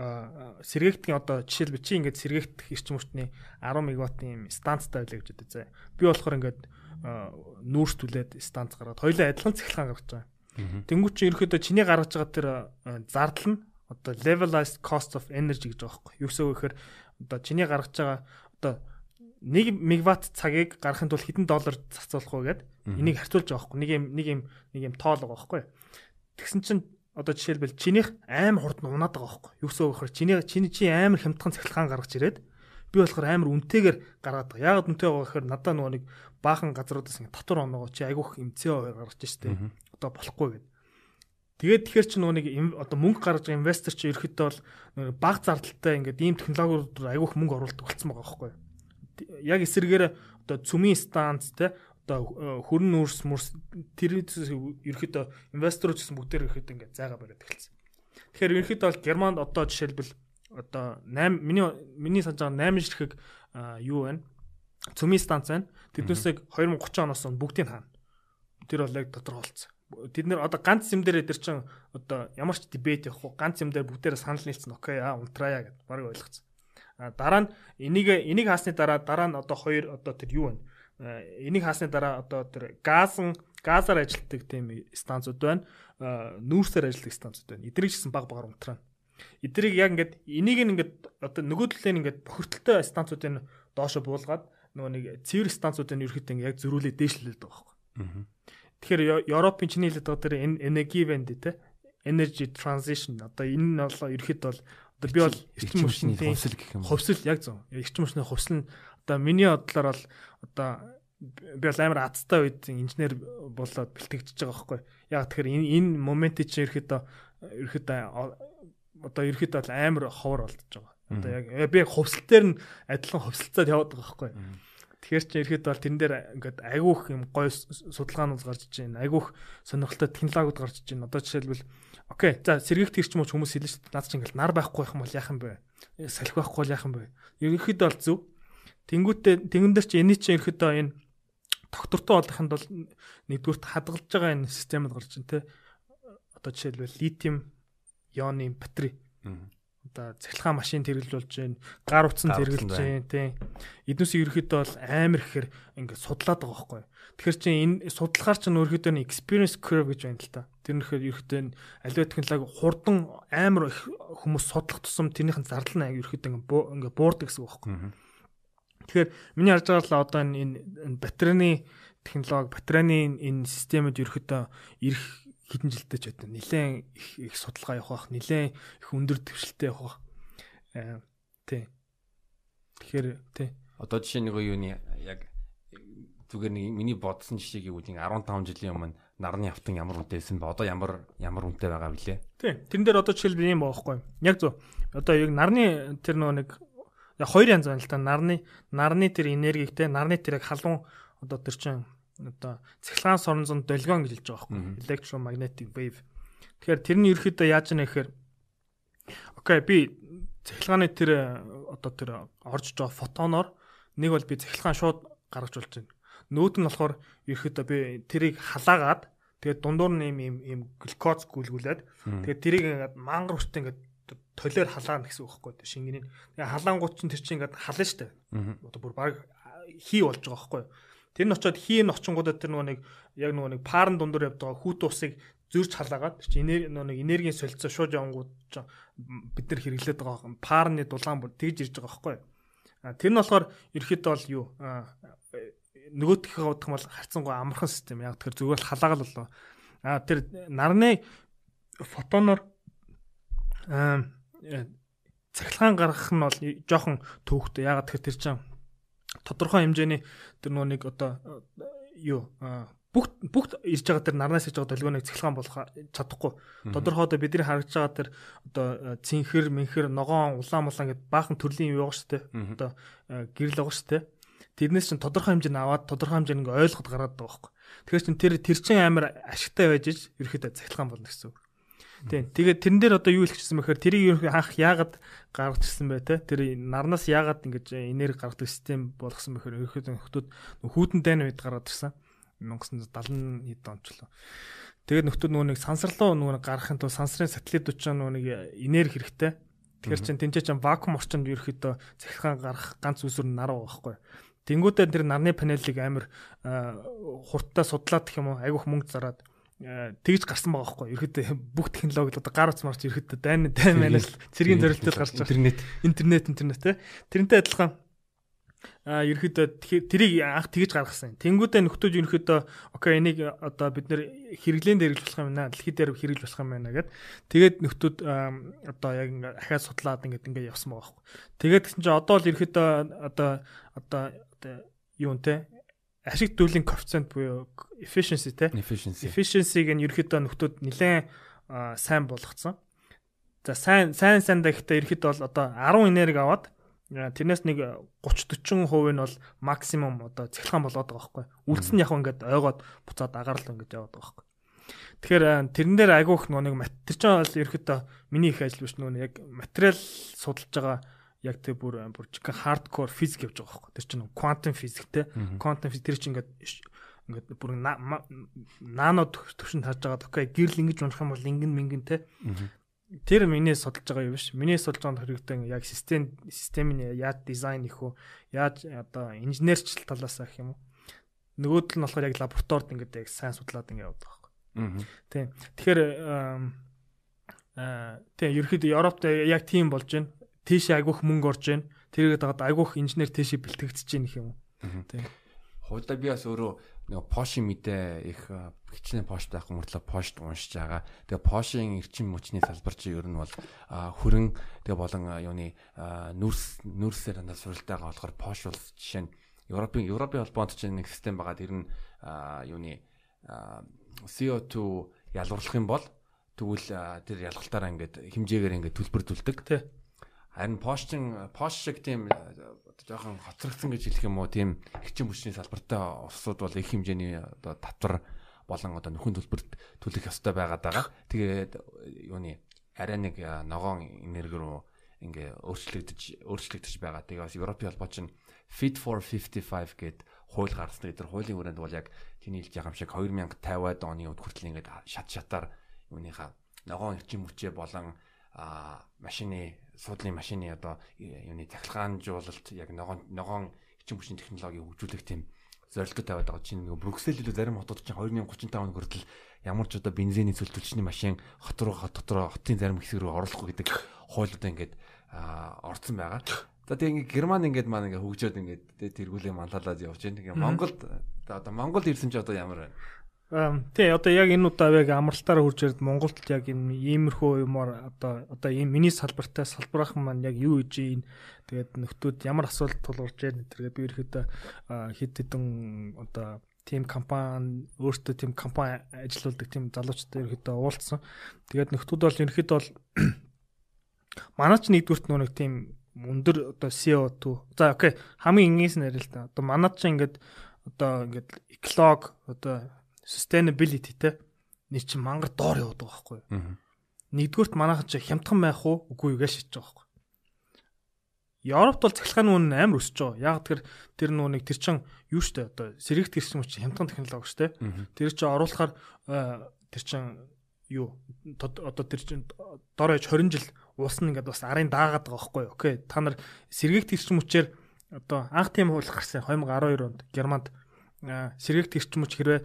S2: сэргээгдэх одоо жишээлбэл чи ингээд сэргээгдэх эрчим хүчний 10 мегаваттын станцтай байлаа гэж бодъё. Би болохоор ингээд нүүрс түлээд станц гаргаад хоёулаа адилхан цахилгаан гаргаж байгаа. Тэнгүүт чи ерөөхдөө чиний гаргаж байгаа тэр зардал нь одоо levelized cost of energy гэж байгаа байхгүй. Юу үг гэхээр одоо чиний гаргаж байгаа одоо 1 мегаватт цагийг гаргахын тулд хэдэн доллар зарцуулах вэ гэд Энийг харьцуулж байгаа байхгүй. Нэг юм нэг юм нэг юм тоол байгаа байхгүй. Тэгсэн чинь одоо жишээлбэл чинийх амар хурд нь унаад байгаа байхгүй. Юу гэсэн үг вэ? Чиний чиний чи амар хямдхан цахилгаан гаргаж ирээд би болохоор амар үнэтэйгээр гаргаад байгаа. Яагаад үнэтэй байгаа гэхээр надад нөгөө нэг баахан газруудаас ингэ татвар оноогоо чи айгүйх эмцээ гаргаж штэ. Одоо болохгүй гэдэг. Тэгээд тэгэхээр чи нөгөө нэг одоо мөнгө гаргаж байгаа инвестор чи ерөөхдөө бол баг зардалтай ингээд ийм технологиуд айгүйх мөнгө оруулдаг болсон байгаа байхгүй. Яг эсэргээр одоо цүмийн станц те одоо хөрөн нүрс мөрс тэр ерөөхдөө инвесторууд гэсэн бүгдээр ерөөхдөө ингээд зайгаа бариад эхэлсэн. Тэгэхээр ерөөхдөө бол Германд одоо жишээлбэл одоо 8 миний миний санаж байгаа 8 ширхэг юу байна? Цөмийн станц байна. Тэднээсээ 2030 оноос бүгдийг хаана. Тэр бол яг тодорхойлцсон тэд нэр одоо ганц юм дээр эдэр чин одоо ямар ч дебет явахгүй ганц юм дээр бүгдээрээ санал нийлсэн окей аа унтраяа гэд баг ойлгоцсон. А дараа нь энийг энийг хаасны дараа дараа нь одоо хоёр одоо тэр юу вэ? Энийг хаасны дараа одоо тэр газан газар ажилтдаг тийм станцууд байна. Нүүрсээр ажилтдаг станцууд байна. Эдрийг гэсэн баг багаар унтраа. Эдрийг яг ингээд энийг ингээд одоо нөгөө талын ингээд бохирдолтой станцуудын доошо буулгаад нөгөө нэг цэвэр станцуудын ерөөхдөө яг зөрүүлээ дээшлүүлээд байгаа байхгүй. Тэгэхээр Европын чиний хэлээд байгаа тэр energy band те energy transition одоо энэ нь бол ерөөхдөө бол одоо би бол эрчим хүчний хувьсэл гэх юм. Хувьсэл яг зөв. Эрчим хүчний хувьсэл нь одоо миний бодлоор бол одоо би бол амар азтай үед инженер болоод бэлтгэж байгаа байхгүй. Яг тэгэхээр энэ энэ моментыг чинь ерөөхдөө ерөөхдөө одоо ерөөхдөө бол амар ховор болдож байгаа. Одоо яг би хувьсэл дээр нь адилхан хувьсалцаад яваад байгаа байхгүй. Тэгэхээр чи ирэхэд бол тэн дээр ингээд айгүйх юм гой судалгаанууд гарч иж байна. Айгүйх сонирхолтой технологиуд гарч иж байна. Одоо жишээлбэл окей за сэргийгт ирч мууч хүмүүс дээ. Наад чи ингээд нар байхгүй байх юм бол яах юм бэ? Салхи байхгүй бол яах юм бэ? Ерөнхийдөө бол зөв. Тэнгүүтээ тэнгэн дээр чи эний чи ерөнхийдөө энэ доктортой болохынд бол нэгдүгürt хадгалж байгаа энэ системд гарч ин тэ. Одоо жишээлбэл литиум ионы батарей одоо цахилгаан машин болж байна. Гар утсан хэрэглэж байна тийм. Эднүсийг ерөөхдөө бол амар ихээр ингээд судлаад байгаа байхгүй. Тэгэхээр чи энэ судалгаар чинь ерөөхдөө experience curve гэж байна л та. Тэр нөхөр ерөөхдөө аливаа технологи хурдан амар их хүмүүс судлах тусам тэрнийхэн зардал нь ерөөхдөө ингээд буурдаг гэсэн үг байхгүй. Тэгэхээр миний харж байгаа л одоо энэ батарейны технологи, батарейны энэ системүүд ерөөхдөө ирэх хэдэн жилдээ ч одоо нэлээд их их судалгаа явах бах, нэлээд их өндөр дэвшилтэй явах бах. Аа тий. Тэгэхээр тий.
S1: Одоо жишээ нэг юуны яг зүгээр нэг миний бодсон жишээг үгүй 15 жилийн өмнө нарны автан ямар үнэтэйсэн бэ? Одоо ямар ямар үнэтэй байгаа вүлээ?
S2: Тий. Тэрэн дээр одоо жишээлбэл юм баахгүй. Яг зөв. Одоо яг нарны тэр нөгөө нэг хоёр янз байна л та. Нарны нарны тэр энергиг те нарны тэр яг халуун одоо тэр чинь одоо цахилгаан соронзонд долгион гэж хэлж байгаа байхгүй electromagnetic wave. Тэгэхээр тэрний ерөөхдөө яаж яана гэхээр окей би цахилгааны тэр одоо тэр орж байгаа фотоноор нэг бол би цахилгаан шууд гаргаж болж байна. Нөгөөт нь болохоор ерөөхдөө би тэрийг халаагаад тэгээд дундуур нь юм юм глюкоз гүйлгүүлээд тэгээд тэрийг ингээд мангар хүчтэй ингээд толиор халаана гэсэн үг байхгүй шингэний. Тэгээд халаангууд чинь тэр чинь ингээд хална штэ. Одоо бүр баг хий болж байгаа байхгүй. Тэр нь очиод хийн очингуудад тэр нөгөө нэг яг нөгөө нэг паарн дундуур явдаг хүүт усыг зөрж халаагаад чи нэг энергийн солилцоо шууд явангууд бид нар хэрэглээд байгаа паарны дулаан бүр тэгж ирж байгаа байхгүй. Тэр нь болохоор ерөөхдөө бол юу нөгөөдхөө бодох бол харцсангуй амархан систем яг тэр зүгээр халаагаал болоо. А тэр нарны фотоноор цахилгаан гаргах нь бол жоохон төвхтэй. Ягаад тэгэхээр тэр чинь тодорхой хэмжээний тэр нөгөө нэг одоо юу бүгд бүгд ирж байгаа тэр нарнаас ирж байгаа долгионыг цэглэхэн болох чадахгүй. Тодорхой одоо бидний харагдж байгаа тэр одоо цэнхэр, мэнхэр, ногоон, улаан мулаан гэд баахан төрлийн юу байгаа шүү дээ. Одоо гэрэл байгаа шүү дээ. Тэрнээс чинь тодорхой хэмжээнд аваад тодорхой хэмжээнд ингээ ойлгоход гараад байгаа байхгүй. Тэгэхээр чин тэр тэр чин амар ашигтай байж иж ерөөхдөө цахилгаан болно гэсэн үг. Тийм. Тэгээд тэрэн дээр одоо юу хэлчихсэн бэхээр тэрийг ерөнхий анх яагаад гаргачихсан бэ те? Тэр нарнаас яагаад ингэж энерги гаргадаг систем болгосон бэхээр ерөнхийдөө нөхдүүд хүүтэн дайны үед гаргаад ирсэн. 1970 хэд ончлоо. Тэгээд нөхдүүд нөгөө нэг сансарлуу нөгөө гаргахын тулд сансрын сателлитууд ч нөгөө нэг энерги хэрэгтэй. Тэгэхээр чин тэнцээ чин вакуум орчинд ерөөхдөө захиргаан гарах ганц үсвэр нар байгаа байхгүй. Тэнгүүдээ тэр нарны панелыг амар хурдтай судлаад гэх юм уу айгүйх мөнгө зараад Э, тэгж гарсан байгаа байхгүй. Ерхэд бүх технологи одоо гар утсмарч ерхэд дайн дайн манаас цэргийн зорилттой гарч байгаа. Интернет интернет интернет те. Тэрнтэй адилхан а ерөөдөө тэрийг анх тэгж гаргасан. Тэнгүүдээ нөхдөөж ерөөдөө окей энийг одоо бид нэр хэрэглэн дээр хэрэгжүүлэх юм байна. Дэлхий дээр хэрэгжүүлэх юм байна гэд. Тэгээд нөхдүүд одоо яг ингээ ахаад судлаад ингээд ингээ явсан байгаа байхгүй. Тэгээд гэсэн чинь одоо л ерөөдөө одоо одоо юу нэ ашиг дүүлийн коэффициент буюу efficiency те
S1: efficiency
S2: efficiency-г нь ерөөдөө нөхдүүд нэлээд сайн болгоцсон. За сайн сайн сайн дахитай ерөөдөө бол одоо 10 энерги аваад Тэрнээс нэг 30 40% нь бол максимум одоо цэглэхан болоод байгаа байхгүй. Үлдсэн нь яг ингээд ойгоод буцаад агаарл ингээд яваад байгаа байхгүй. Тэгэхээр тэрэн дээр айгүйх нэг матер ч бол ерөөхдөө миний их ажил биш нөгөө яг материал судалж байгаа яг тэр бүр бүр чихэн хардкор физик явж байгаа байхгүй. Тэр чинь квантум физик те. Квантум физик тэр чинь ингээд ингээд бүр нано төвшөнд харж байгаа. Окей, гэрэл ингэж унах юм бол ингэн мингэн те тэр миний судалж байгаа юм биш. Миний судалж байгаа хэрэгтэй яг систем системийн яаж дизайн их үү? Яаж одоо инженерчл талаас ах юм уу? Нөгөөдөл нь болохоор яг лабораторид ингээд яг сайн судлаад ингээд байгаа юм. Тийм. Тэгэхээр аа тийм ерөөхдөө Европт яг тийм болж байна. Тийш айгүйх мөнгө орж байна. Тэргээд дагаад айгүйх инженер тийш бэлтгэгдэж байна юм уу? Тийм.
S1: Хуулийн би бас өөрөө нэг Porsche мэдээ их хичнээн Porsche байх мөртлөө Porsche уншиж байгаа. Тэгээ Porsche-ийн эрчим хүчний салбар чи ер нь бол хөрөн тэгээ болон юуны нүрс нүрсээр хандаа суралтайгаа болохоор Porsche бол жишээ нь Европын Европын холбоонд чинь нэг систем байгаа. Тэр нь юуны CO2 ялварлах юм бол тэгвэл тэр ялгалтаараа ингээд хэмжээгээр ингээд төлбөрдүүлдэг. Тий. Харин Porsche Porsche шиг тийм жоохон хоцрогдсон гэж хэлэх юм уу тийм эрчим хүчний салбартай улсууд бол их хэмжээний одоо татвар болон одоо нөхөн төлбөрт төлөх ёстой байгаад байгаа. Тэгээд юуны арай нэг ногоон энерги рүү ингээ өөрчлөгдөж өөрчлөгдөж байгаа. Тэгээ бас Европын холбоо чинь Fit for 55 гэд хууль гаргасан. Тэр хуулийн хүрээнд бол яг тэний хэлж байгаа юм шиг 2050-аад оны үед хүртэл ингээд шат шатаар юуныхаа ногоон эрчим хүчээ болон машины суудлын машины одоо юуны цахилгаанжуулалт яг ногоон ногоон эрчим хүчний технологиг хөгжүүлэх тийм зорилгот тавиад байгаа чинь нөгөө Брюксел илүү зарим хотууд чинь 2035 он хүртэл ямар ч одоо бензиний цөлтөлчний машин хот руу хот дотроо хотын зарим хэсэг рүү оруулахгүй гэдэг хуулиудаа ингээд орцсон байгаа. За тэгээ ингээ Герман ингээд маань ингээ хөгжөөд ингээд тэргүүлээ манталаад явж байна. Тэгээ Монголд одоо Монгол ирсэн чи одоо ямар байна?
S2: Тий одоо яг энэ удаа яг амралтаараа хурж ирээд Монголд яг энэ иймэрхүү юмар одоо одоо ийм миний салбартай салбархан маань яг юу хийж ийн тэгээд нөхдүүд ямар асуудал тулгарч байна тэргээ би ирэхэд хэд хэдэн одоо тим компани өөртөө тим компани ажиллаулдаг тим залуучтай ирэхэд уулзсан. Тэгээд нөхдүүд бол ирэхэд бол манай ч нэгдүгürt нэг тим өндөр одоо CO2 за окей хамгийн энгээс нь ярил л та. Одоо манад ч ингээд одоо ингээд эклог одоо sustainability те нэг чинь мангар доор байгаа байхгүй юу. Нэгдүгürt манайхан чи хямдхан байх уу үгүй юу гэж шийдэж байгаа байхгүй. Европт бол цахилгааны үн амар өсөж байгаа. Яг тэр тэр нөө нэг тэр чин юу штэ одоо сэрэгт гэрсэн чи хямдхан технологи штэ. Тэр чи оруулахаар тэр чин юу одоо тэр чин дор ээж 20 жил уусна ингээд бас арын даагаад байгаа байхгүй юу. Окей. Та нар сэргийгт гэрсэн мөчээр одоо анх тийм хууль гарсан 2012 онд Германд сэргийгт гэрсэн мөч хэрвээ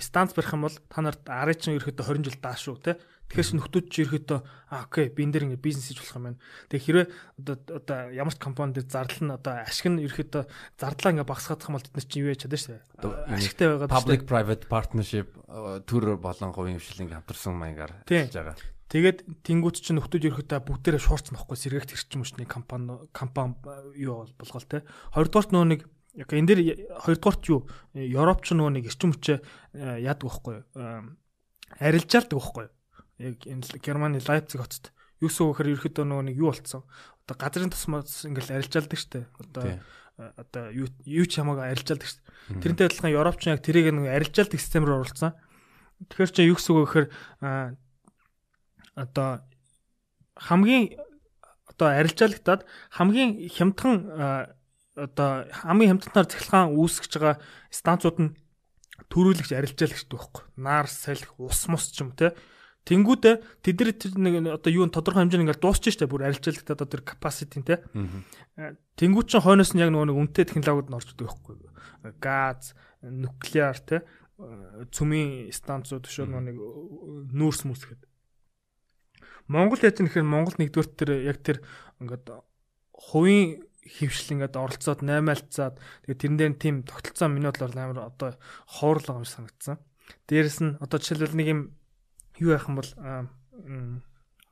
S2: станц барих юм бол та нарт арын чинь ерөөхдөө 20 жил даа шүү те. Тэгэхээр нөхдүүд чи ерөөхдөө аа окей би энэ дэр ингэ бизнес хийж болох юм байна. Тэгээ хэрвээ одоо одоо ямар ч компани дээр зардал нь одоо ашиг нь ерөөхдөө зардлаа ингэ багасгах юм бол тэд нар чи юу яаж чадна шүү дээ.
S1: Ашигтай байгаад public private partnership төр болон говийн хвшилинг хамтарсан маягаар
S2: хийж байгаа. Тэгээд тэнгуут чинь нөхдүүд ерөөхдөө бүгдээрээ шуурцсан байхгүй сэргийгт хэрчим мөчний компани компани юу болгоол те. Хоёрдугаарт нөө нэг яг энэ дэр хоёрдугаарт юу Европ ч нөгөө нэг эрчим хүчээ э, яадаг байхгүй юу? Арилжаалдаг байхгүй юу? Яг Германы Лайпциг хотод юу гэсэн үгээр ерөөхдөө нөгөө нэг юу болцсон. Одоо газрын тусмаас ингээл арилжаалдаг штэ. Одоо э, одоо юу ч хамаагүй арилжаалдаг штэ. Тэрнтэй адилхан Европ ч яг тэрийг нэг арилжаалдаг систем рүү оруулсан. Тэгэхээр чи юу гэсэн үг гэхээр одоо хамгийн одоо арилжаалагтаад хамгийн хямдхан одоо хамгийн хямдтанаар цахилгаан үүсгэж байгаа станцууд нь төрүүлэгч арилжаалагчтай байхгүй. Наар салхи ус мус ч юм те. Тэнгүүдээ тэд нар нэг одоо юу тодорхой хэмжээнд ингээл дуусчих штэ бүр арилжаалагт одоо тэр capacity те. Тэнгүүд чинь хойноос нь яг нөгөө нэг үнэтэй технологиуд нь орж идэг байхгүй. Газ, нуклеар те цүмийн станцууд шүү нэг нүүрс мүс гэдэг. Монгол яаж нэхэр Монгол нэгдүгээр тэр яг тэр ингээд хувийн хөвшил ингээд оролцоод 8-aalцаад тэгээ тэрэн дээр тийм тогтолцоо миний бодлоор амар одоо хоорлого юм санагдсан. Дээрэс нь одоо жишээлбэл нэг юм юу яах юм бол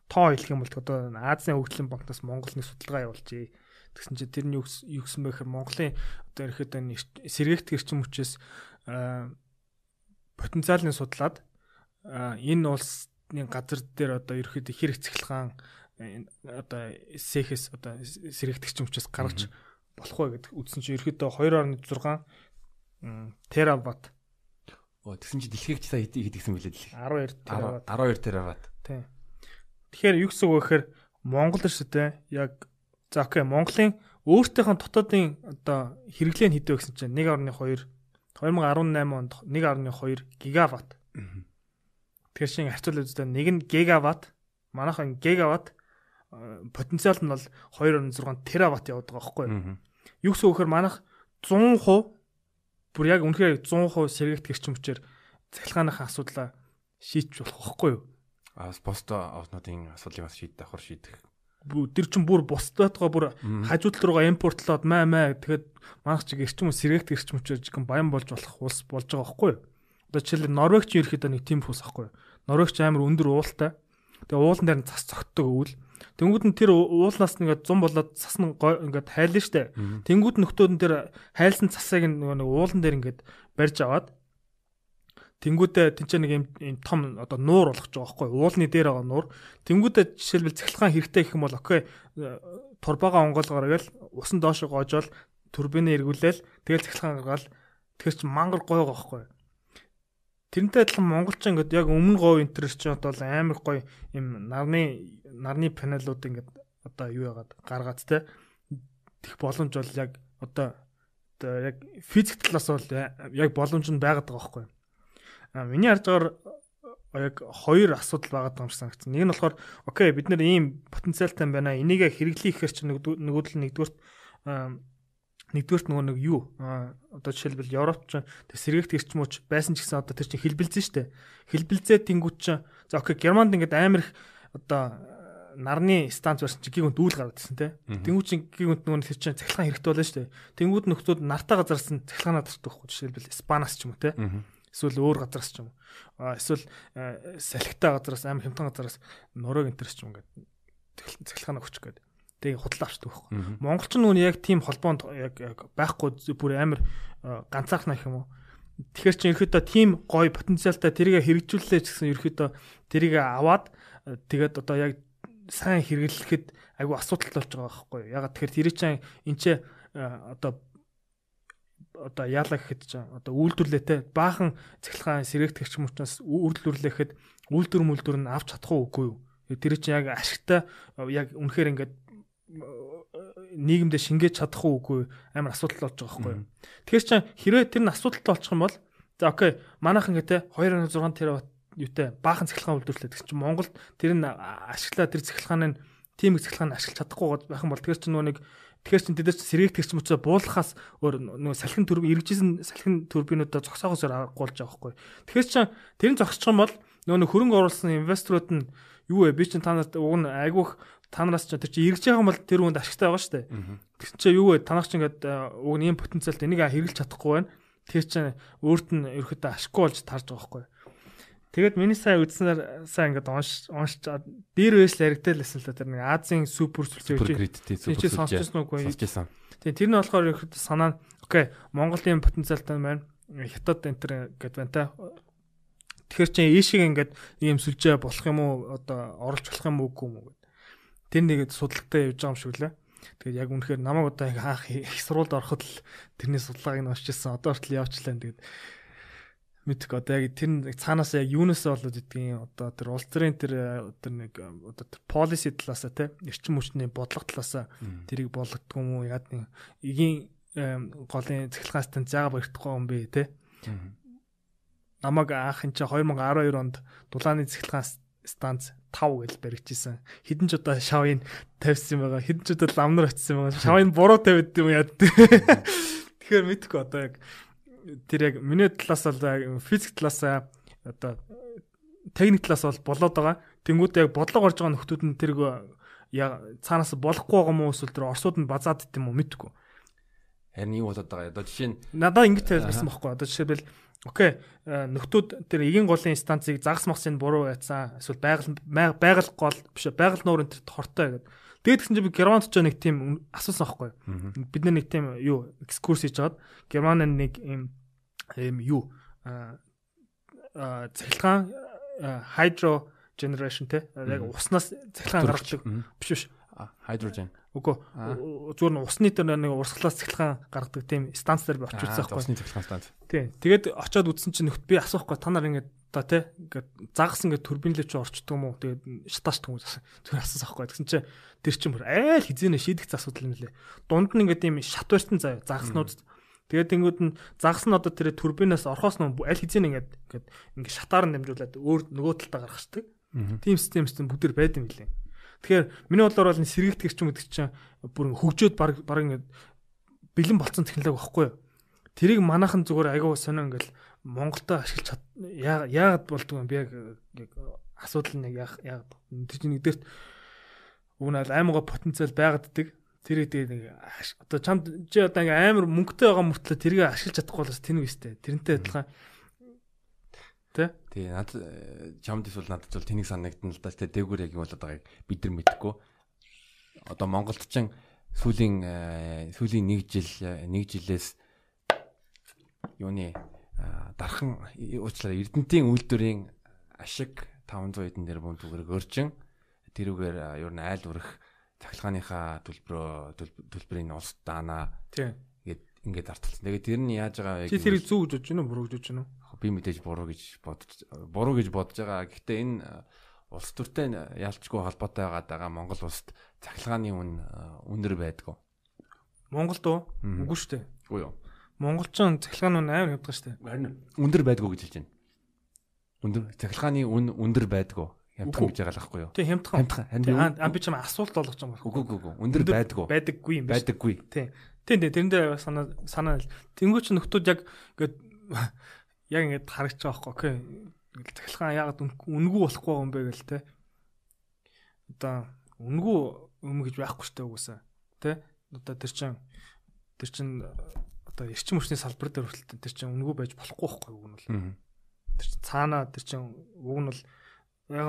S2: тоо хэлэх юм бол одоо Азийн хөгжлийн банкнаас Монголны судалгаа явуулжээ. Тэгсэн чинь тэр нь юу гэсэн бэ гэхээр Монголын одоо ерөөхдөө сэргээгт гэрчим хүчээс потенциалын судлаад энэ улсны газар дээр одоо ерөөхдөө хэр цэглэхэн одоо сэхэс одоо сэрэгтгч хүчээс гаргаж болох вэ гэдэг үдсэн чинь ерөөдөө 2.6 тераватт.
S1: Оо тэгсэн чинь дэлхийг ч сая хэд гэсэн билээ дэлхийг.
S2: 12
S1: тераватт. 12 тераватт.
S2: Тийм. Тэгэхээр юу гэсэн үг вэ гэхээр Монгол дээ. Яг за окей Монголын өөртөөх нь дотоодын одоо хэрэглээ нь хэдэ вэ гэсэн чинь 1.2 2018 онд 1.2 гигаватт. Тэгэхээр шинэ харьцуул үздэг нэг нь гигаватт манайхан гигаватт потенциал нь бол 2.6 тераватт яваад байгаа байхгүй юу. Юу гэсэн үхээр манайх 100% бүр яг үнэхээр 100% сэргийгт гэрчим хүчээр цахилгааныхаа асуудлаа шийдэж болох байхгүй юу.
S1: А пост овнуудын асуудлыг бас шийдэх давхар шийдэх.
S2: Тэр чин бүр бусдаатгаа бүр хажуудал руугаа импортлоод маа маа тэгэхэд манайх чиг гэрчим сэргийгт гэрчим хүчээр жигэн баян болж болох улс болж байгаа байхгүй юу. Одоо жишээлбэл Норвег ч ерөөхдөө нэг тийм хус ахгүй юу. Норвег ч амар өндөр уултай. Тэгээ уулан дээр нь цас цогтдог өвөл Тэнгүүд нь тэр уулнаас ингээд 100 болоод цас нь ингээд хайлна штэ. Тэнгүүд нөхдөөд нь тэр хайлсан цасыг нөгөө нэг уулан дээр ингээд барьж аваад Тэнгүүдээ тэнцээ нэг юм том одоо нуур болгож байгаа байхгүй уулны дээр байгаа нуур. Тэнгүүдээ жишээлбэл цахилгаан хэрэгтэй гэх юм бол окей турбаага онгоолгоор гээл усан доош гоожол турбинээ эргүүлээл тэгэл цахилгаан гаргаал тэр чинь мангар гоё байгаа байхгүй. Тэрнтэй адилхан монголчин ингээд яг өмнө говь интерес чинь одоо амар гоё юм нарны нарны панелууд ингээд одоо юу яагаад гаргаад те тех боломж бол яг одоо одоо яг физик талаас бол яг боломж нь байгаад байгаа байхгүй. А миний харж байгаагаар яг хоёр асуудал байгаа юм шиг санагдсан. Нэг нь болохоор окей бид нэр ийм потенциалтай байна. Энийг хэрэглэх гэхэр чинь нөгөөдөл нэгдүгürt нэгдүгээрт нөгөө нэг юу? Одоо жишээлбэл Европ ч тэр сэргийгт гэрчмөч байсан ч гэсэн одоо тэр чинь хэлбэлзэн штэ. Хэлбэлзээ тэнгууд ч за окей Германд ингээд амар их одоо нарны станц барьсан чи гигүнт үүл гаргадсан те. Тэнгууд чинь гигүнт нөгөө тэр чинь цахилгаан хэрэгтэй болно штэ. Тэнгууд нөхдүүд нартай газарсан цахилгаанаа тардаг байхгүй жишээлбэл Испанаас ч юм уу те. Эсвэл өөр газараас ч юм уу. Эсвэл салхитай газараас амар хямдхан газараас нураг энтерс ч юм ингээд цахилгаанаа өгчих гээд тэг худал авчдаг байхгүй. Монголч нь нүн яг тийм холбоонд яг байхгүй бүр амар ганцаархна гэх юм уу. Тэгэхээр чи ерөөдөө тийм гоё потенциалтай тэрийг хэрэгжүүллээ ч гэсэн ерөөдөө тэрийг аваад тэгээд одоо яг сайн хэрэглэхэд айгүй асуудал болж байгаа байхгүй. Ягаад тэгэхээр тэр чинь энэ ч одоо одоо яалаа гэхэд ч одоо үйлдвэрлэлээ те баахан цахилгаан сэрэгт гэрч мөчнөөс үйлдвэрлэхэд үйлдвэр мүлдвэр нь авч чадах уугүй юу? Тэр чинь яг ашигтай яг үнэхээр ингээд нийгэмдээ шингээж чадах уугүй амар асуудал болж байгаа байхгүй юу. Тэгэхээр чи хэрвээ тэр нь асуудалтай болчих юм бол за окей манайхан гэдэг 2.6 тераватт юутай баахан цахилгаан үйлдвэрлэлээ гэсэн чинь Монголд тэр нь ашиглаа тэр цахилгааны тийм их цахилгаан ашиглаж чадахгүй байх юм бол тэр чинь нөгөө нэг Тэгэхээр чин тэд чинь сэргээгт гэрч мөчөө буулгахаас өөр нөгөө салхин төрөв эргэжсэн салхин турбинуудаа зогсоогоос агуулж байгаа байхгүй. Тэгэхээр чин тэр нь зогсчих юм бол нөгөө хөрөнгө оруулсан инвесторууд нь юу вэ? Би чинь та нарт уг нь айгүйх та нараас ч тэр чи эргэж байгаа юм бол тэр үнд ашигтай байгаа шүү дээ. Тэгсэн чи юу вэ? Танах чи ингээд уг нь ийм потенциалд энийг хэрэгжилж чадахгүй байна. Тэр чи өөрт нь ерөөхдөө ашиггүй болж тарж байгаа байхгүй. Тэгээд миний сая үзснээр сая ингээд унш унш дээр байс л яригдэл байсан л да тэр нэг Азийн супер сүлжээ
S1: үү.
S2: Чи сонсчихсон уу? Сонсчихсон. Тийм тэр нь болохоор ерөөхдөө санаа нь окей Монголын потенциалтай байна. Хятад энтер гэд байна та. Тэгэхээр чи ийшиг ингээд ийм сүлжээ болох юм уу? Одоо оруулж болох юм уу үгүй юм уу? Тэр нэгэд судалгаатай явж байгаа юм шиг лээ. Тэгээд яг үнэхээр намайг одоо яг хаах их сурвалд ороход л тэрний судалгааг нь уншижсэн. Одоо хүртэл явчлаа. Тэгээд мэдэх одоо яг тэр цаанаас яг юунаас болоод идэгин одоо тэр улс төрийн тэр тэр нэг одоо тэр policy талаасаа те эрчим хүчний бодлого талаасаа тэрийг болгодгүй юм уу яад нэг эгийн голын цахилгаан станц заагаа баригдахгүй юм бэ те намайг анх энэ 2012 онд дулааны цахилгаан станц 5 гэж баригдчихсан. Хідэн ч удаа шавын тавьсан байгаа. Хідэн ч удаа ламнар очсон байгаа. Шавын буруу тавьд юм яа. Тэгэхээр мэдхгүй одоо яг тэр яг миний талаас бол физик талаас одоо техник талаас бол болоод байгаа. Тэнгүүд яг бодлого орж байгаа нөхдүүд нь тэрг цаанаас болохгүй байгаа мó эсвэл тэр орсууд нь базаад дит юм уу мэдгүй.
S1: Харин юу болоод байгаа. Одоо жишээ нь
S2: надад ингэж тайлбарсан байхгүй. Одоо жишээлбэл окей. Нөхдүүд тэр эгийн голын станцыг загас махсын буруу яцсан эсвэл байгаль байгаль гол биш байгаль нуурын тэр хортой гэдэг. Тэгээд гэсэн чинь би Германд ч нэг тийм асуусан байхгүй. Бид нэг тийм юу экскурс хийж хагаад Германы нэг юм ийм юу цахилгаан hydro generation те. Яг уснаас цахилгаан гаргадаг. Биш биш.
S1: Hydrogen
S2: үгүй зүгээр нь усны дээр нэг урсгалаас цахилгаан гаргадаг тийм станц дээр би очиж үзсэн байхгүй.
S1: усны цахилгаан станц.
S2: Тий. Тэгээд очиод үзсэн чинь нөхд би асуухгүй та нар ингээд та те ингээд загас ингээд турбинлээ чи орчдөг юм уу? Тэгээд шатааш хүмүүс зүгээр асуусан байхгүй. Тэгсэн чинь тэр чинь бүр айл хизээнэ шийдэх асуудал юм лээ. Дунд нь ингээд тийм шат барьсан заяа загаснууд Тэгээд тэнгууд нь загас нь одоо тэр турбинаас орхоос нь аль хэзээ ингээд ингээд ингээд шатаар нь дамжуулаад өөр нөгөө талдаа гаргахдаг. Тийм систем систем бүгд байд юм лээ. Тэгэхээр миний бодлоор бол сэргийгдэх ч юм гэдэг чинь бүр хөгжөөд баг баг ингээд бэлэн болцсон технологи байхгүй юу? Тэрийг манайхан зүгээр агуу сонио ингээд Монголда ашиглаж яагаад болдгоо би яг асуудал нэг яах яагаад тэр чинь нэгдэрт үүнэл аймага потенциал байгааддаг Тэр тэгээд нэг одоо чамд чи одоо ингээм амар мөнгөтэй байгаа мөртлөө тэрийг ашиглаж чадахгүй болоос тэнэг өстэй. Тэрнтэй адилхан Тэ?
S1: Тий, над чамд эсвэл надад бол тэнийг санагдана л да. Тэ дээгүүр яг юм болоод байгааг бид нар мэдэхгүй. Одоо Монголд ч сүүлийн сүүлийн нэг жил нэг жилээс юуны дархан уучлаа Эрдэнтийн үйлдвэрийн ашиг 500 эдэн дээр бүм түгэр өржин тэрүүгээр ер нь айл үрэх цахилгааныхаа төлбөрөө төлбөрийн улс даана.
S2: Тийм.
S1: Ингээд ингээд арталсан. Тэгээд тэр нь яаж байгаа
S2: яг Чи тэрийг зөв гэж бодож байна уу, буруу гэж бодож байна уу?
S1: Би мэдээж буруу гэж бодож буруу гэж бодож байгаа. Гэхдээ энэ улс төртэй ялчгүй холбоотой байгаа Монгол улсад цахилгааны үн өндөр байдгүй.
S2: Монголд уу? Үгүй шүү дээ.
S1: Үгүй юу.
S2: Монголчин цахилгааны үн амар хямдхан шүү дээ.
S1: Харин өндөр байдгүй гэж хэлж байна. Өндөр цахилгааны үн өндөр байдгүй. Хямдхан гэж байгаа л байхгүй юу?
S2: Тий, хямдхан. Хямдхан. Аа би ч юм асуулт болгож байгаа юм
S1: байна. Үгүй үгүй. Өндөр байдгүй.
S2: Байдаггүй юм
S1: байна. Байдаггүй.
S2: Тий. Тий, тэрэндээ санаа санаа тэнгуү ч нөхдүүд яг ингээд яг ингээд харагч байгаа байхгүй. Окей. Захилгаан яагаад үнгүү болохгүй юм бэ гэл те. Одоо үнгүү юм гэж байхгүй штэ угсаа. Тэ? Одоо тэр чин тэр чин одоо эрчим хүчний салбар дээр хүртэл тэр чин үнгүү байж болохгүй байхгүй үг нь бол. Тэр чин цаана тэр чин үг нь бол яг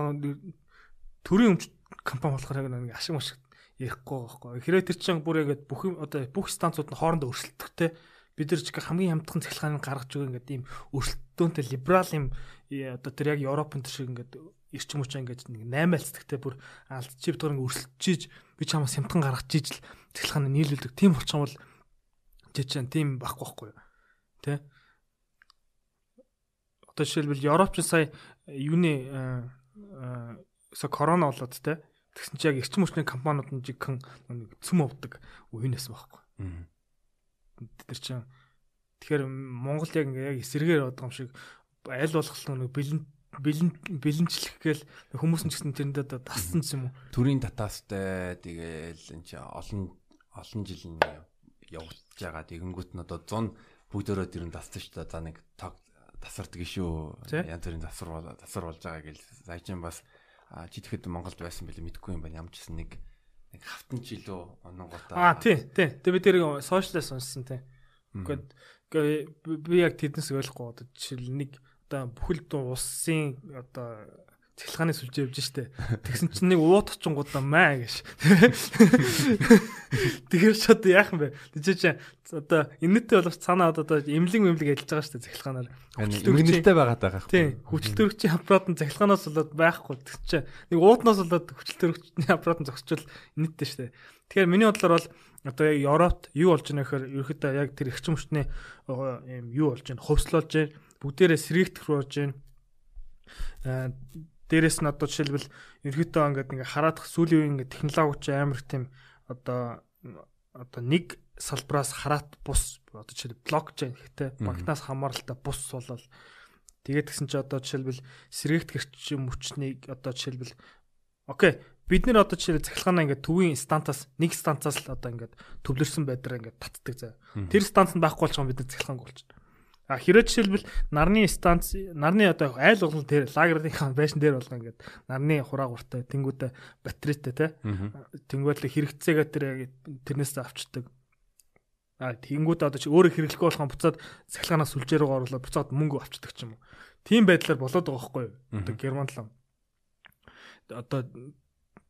S2: төрийн өмч компани болохоор яг нэг ашиг маш ярихгүй байхгүй. Хэрэг тэр чинь бүр яг бүх одоо бүх станцууд нь хоорондоо өрсөлдөхтэй бид нар ч хамгийн хямдхан цахилгааныг гаргаж өгөө ингээд ийм өрсөлдөөнтэй либерал юм одоо тэр яг Европын тэр шиг ингээд эрчим хүчээ ингээд нэг 8 альцдагтай бүр алдчих битгаар ингээд өрсөлдөж би чамаас хямдхан гаргаж ижил цахилгааны нийлүүлдэг. Тийм болчихсон бол жижиг тийм байхгүй байхгүй юу? Тэ? Одоо жишээлбэл Европч сая юуны өсө корона болоод те тэгсэн чи яг эрчим хүчний компаниуд нь жигхэн цөм авдаг үеийнээс байхгүй. Тэр чинь тэгэхээр Монгол яг ингээ яг эсэргээр бодох юм шиг аль болох нэг бэлэн бэлэн бэлэнчлэх гээл хүмүүс нь ч гэсэн тэрэндээ тассан юм уу?
S1: Төрийн татаастай тэгээл энэ чи олон олон жил явуулж байгаа тэгэнгүүт нь одоо 100 бүгдөө тэр нь тассан шүү дээ. За нэг тасардаг шүү. Янз бүрийн засвар засвар болж байгаа гэл саячин бас чи тэгэхэд Монголд байсан бэлээ мэдэхгүй юм байна. Гэсэн нэг нэг хавтан жилөө ононготой.
S2: Аа тий, тий. Тэг би тэрийг сошиалээс уншсан тий. Гэхдээ би яг тэднээс ойлгохгүй одоо жишээл нэг одоо бүхэл дуу улсын одоо цахилгааны сүлжээ явж штэ. Тэгсэн чинь нэг ууд очингуудаа маа гэж. Тэгэхээр ч одоо яах юм бэ? Тэгэж чи одоо энэтэй болох цаанаа одоо эмлэг мэмлэг ажиллаж байгаа штэ цахилгаанаар.
S1: Эмгэнэлтэй байгаад байгаа
S2: хэрэг. Тийм. Хүчил төрөгчийн аппарат нь цахилгаанаас болоод байхгүй. Тэг чи нэг ууднаас болоод хүчил төрөгчний аппарат нь зогсчвол энэтэй штэ. Тэгэхээр миний бодлоор бол одоо яг Европт юу болж байна гэхээр ерөөхдөө яг тэр эрчим хүчний юм юу болж байна? Хөвслөлж байна. Бүгдээрээ сэргийгдэх рүү болж байна Дээрээс нь одоо жишээлбэл ерөөхдөө ингээд ингээ хараад сүүлийн үеийн ингээ технологич амар тийм одоо одоо нэг салбраас хараат бус одоо жишээлбэл блокчейн ихтэй банкнаас хамааралтай бус болол тэгээд гисэн чи одоо жишээлбэл сэргээгт гэрчим хүчнийг одоо жишээлбэл окей бид нэр одоо жишээлбэл цахилгаанаа ингээд төвийн стантаас нэг станцаас л одоо ингээд төвлөрсөн байдраа ингээд татдаг заа. Тэр станц нь байхгүй болчихсон бид нар цахилгаанг болчихно. А хэрэг жишээлбэл нарны станц нарны одоо айл болгон тэр лагерынхаа байшин дээр болгоо ингээд нарны хураагуртай тэнгуүдэ батарейтай те тэнгуүлээ хэрэгцээгээ тэр тэрнээс авчдаг. А тэнгуүдэ одоо чи өөрөө хэрэглэхгүй болохон буцаад цахилгаанаас сүлжээ рүү оруулаад буцаад мөнгө авчдаг ч юм уу. Тийм байдлаар болоод байгаа байхгүй юу? Одоо Германд л одоо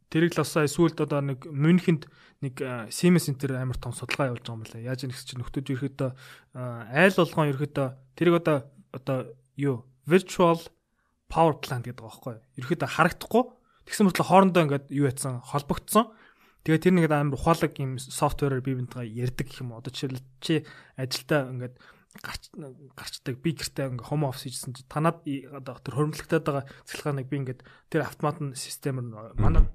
S2: тэрийг л асаа эсвэл одоо нэг Мюнхенд нэг Siemens Center амар том судалгаа явуулж байгаа юм байна. Яаж нэгс чинь нөхдөд ерөөдөө айл болгон ерөөдөө тэрийг одоо одоо юу virtual power plant гэдэг байгаа байхгүй юу? Ерөөдөө харагдахгүй тэгсэн мэтлээ хоорондоо ингээд юу яцсан холбогдсон. Тэгээ тэр нэг амар ухаалаг юм софтвероор бие бинтгаа ярьдаг гэх юм. Одоо жишээл чи ажилдаа ингээд гарч гарчдаг би гэртээ ингээ хом офис хийжсэн чи танад одоо тэр хөрөмлөгдөд байгаа цэцлэгааныг би ингээд тэр автомат системээр манай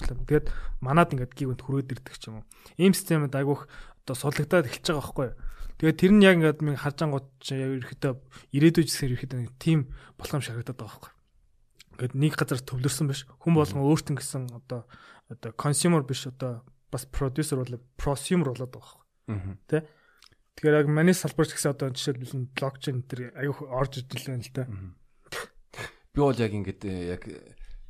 S2: Тэгээд манад ингээд гівэнд хүрээд ирдэг ч юм уу. Ийм системэд айгүйх одоо судлагдаад эхэлж байгаа байхгүй юу. Тэгээд тэр нь яг ингээд минь харж ангууд чи яг ерөөхдөө ирээдүйд гэсэн ерөөхдөө нэг тим болох юм шиг харагдаад байгаа байхгүй юу. Ингээд нэг газар төвлөрсөн биш. Хүн болгон өөртөө гэсэн одоо одоо consumer биш одоо бас producer болоо prosumer болоод байгаа байхгүй юу. Тэ? Тэгэхээр яг маний салбарч гэсэн одоо жишээлбэл блокчейн тэр аюух орж ижил байна л та.
S1: Би бол яг ингээд яг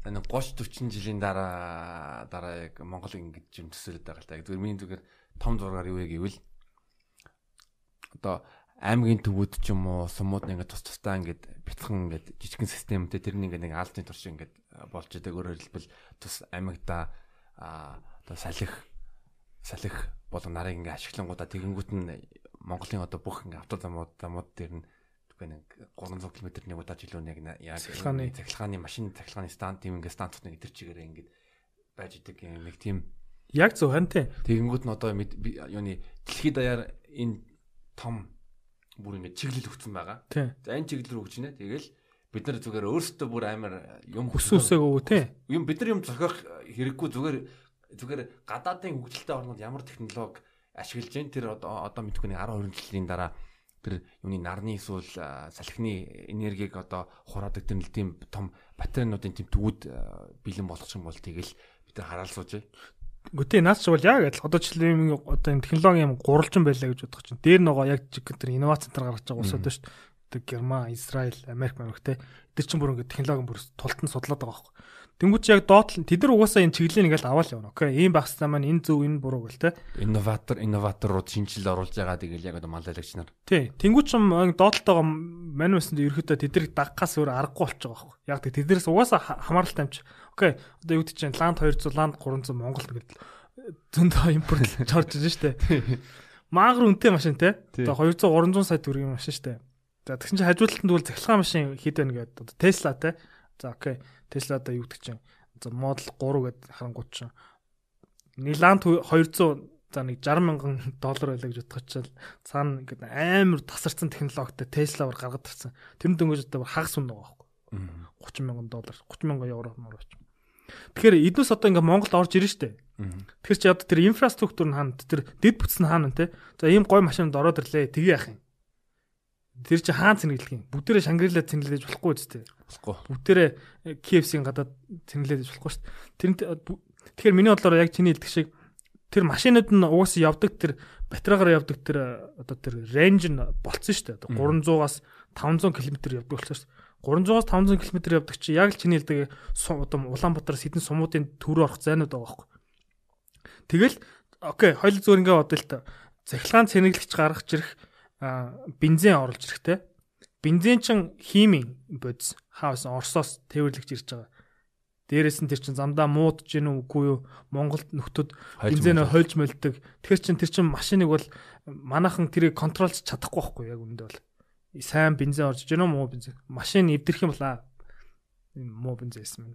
S1: нэг 30 40 жилийн дараа дараа яг Монгол ингэж юм төсөөлөд байгаа л та. Зүгээр миний зүгээр том зургаар юу вэ гэвэл одоо аймгийн төвүүд ч юм уу сумууд ингээд тус тусдаа ингээд бяцхан ингээд жижигхэн системтэй тэр нэг нэг албаны турш ингээд болж байгаа. Өөрөөр хэлбэл тус аймагта одоо салхи салхи болон нарыг ингээд ашиглангуудаа тэгэнгүүт нь Монголын одоо бүх ингээд автозамууд замууд дээр нь үгүй нэг 300 км нэг удаа жилүү нэг яг
S2: цахилгааны
S1: цахилгааны машин цахилгааны стант тийм ингээд стантууд нэг идэр чигээр ингээд байж идэг нэг тийм
S2: яг зөв хан тий.
S1: Тэгэнгүүт нь одоо юуны дэлхийд даяар энэ том бүр ингээд чиглэл өгсөн байгаа. За энэ чиглэл рүү өгчнэ. Тэгэл бид нар зүгээр өөрсдөө бүр амар юм
S2: хүсүүсээг өгөө тий.
S1: Юм бид нар юм зохиох хэрэггүй зүгээр зүгээр гадаадын хөгжилтэй орнууд ямар технологи ашиглаж байна тэр одоо одоо мэдгүй нэг 10 20 жилийн дараа тэр юуны нарны эсвэл салхины энергийг одоо хураадаг тэр нэг тийм том батарейнуудын тийм төвүүд бэлэн болгох юм бол тэгэл бид нар хараал суужээ.
S2: Гэхдээ наас ч бол яг адил одоо нь одоо энэ технологи юм гурвалжин байлаа гэж бодох чинь дээр нөгөө яг тэр инновац центр гаргаж байгаа улсууд шүү дээ. Герман, Израиль, Америк, те. Эдгээр чинь бүр ингэ технологи бүр тултан судлаад байгаа байхгүй. Тэнгүүч яг доотлон тэд нар угаасаа энэ чиглэлийг ингээл аваад явна. Окей, ийм багцтай маань энэ зөв энэ буруу гэл те.
S1: Инноватор, инноваторууд шинжилэл оруулж байгаа тэгэл яг одоо малайлагч нар.
S2: Тий. Тэнгүүч юм доотлолтойгоо манивсэнд ерөөхдөө тэднийг дагахаас өөр аргагүй болчих жобайгаа байхгүй. Яг тэднээс угаасаа хамааралтай амч. Окей, одоо юу гэж чинь ланд 200, ланд 300 Монгол гэдэг зөндөө импорт чорж байгаа шүү дээ. Маагар үнэтэй машин те. Одоо 200 300 сая төгрөгийн машин дээ. За тэгсэн чинь хажуу талд нь бол цахилгаан машин хэд байна гэдэг. Одоо Tesla те. За окей. Tesla одоо юу гэдэг чинь за Model 3 гэдэг харангуут чинь Ниланд 200 за нэг 60 мянган доллар байлаа гэж бодох чил цаана ингээд амар тасарсан технологитой Tesla бар гаргаад ирсэн. Тэр нь дөнгөж одоо хагас үн байгаа байхгүй. 30 мянган доллар, 30 мянган евро мөр очив. Тэгэхээр эднээс одоо ингээд Монголд орж ирнэ штэ. Тэгэхээр чи одоо тэр инфраструктур нь хаана тэр дэд бүтц нь хаана те. За ийм гой машинд ороод ирлээ. Тэгээ яах юм? Тэр чи хаан цэнгэлдэг юм. Бүгдээрээ Шангрила цэнгэлдэж болохгүй үстэй.
S1: Болохгүй.
S2: Бүгдээрээ KFC-ийн гадаад цэнгэлдэж болохгүй шүү дээ. Тэр тэгэхээр миний бодлоор яг чиний хэлдэг шиг тэр машинууд нь угаасаа явдаг тэр батарейгаар явдаг тэр одоо тэр рейнж нь болцсон шүү дээ. 300-аас 500 км явдаг болчихсон шүү дээ. 300-аас 500 км явдаг чи яг л чиний хэлдэг одоо Улаанбаатар сэдэн сумуудын төрөө орох зайнууд байгаа байхгүй. Тэгэл окей, хоёул зүгээр ингээ бодъё л та. Цахилгаан цэнэглэгч гаргаж ирэх бензин оруулж ирэхтэй. Бензин чин химийн бодис хаус Оросоос тээвэрлэгч ирж байгаа. Дээрээс нь тэр чин замдаа муудж гин үгүй юу? Монголд нөхдөд бензинээ хольж мөлдөг. Тэгэхээр чин тэр чин машиныг бол манайхан тэрийг контролж чадахгүй байхгүй яг үндэ бол. Сайн бензин орж гин муу бензин. Машин эвдэрх юм бол муу бензин юм.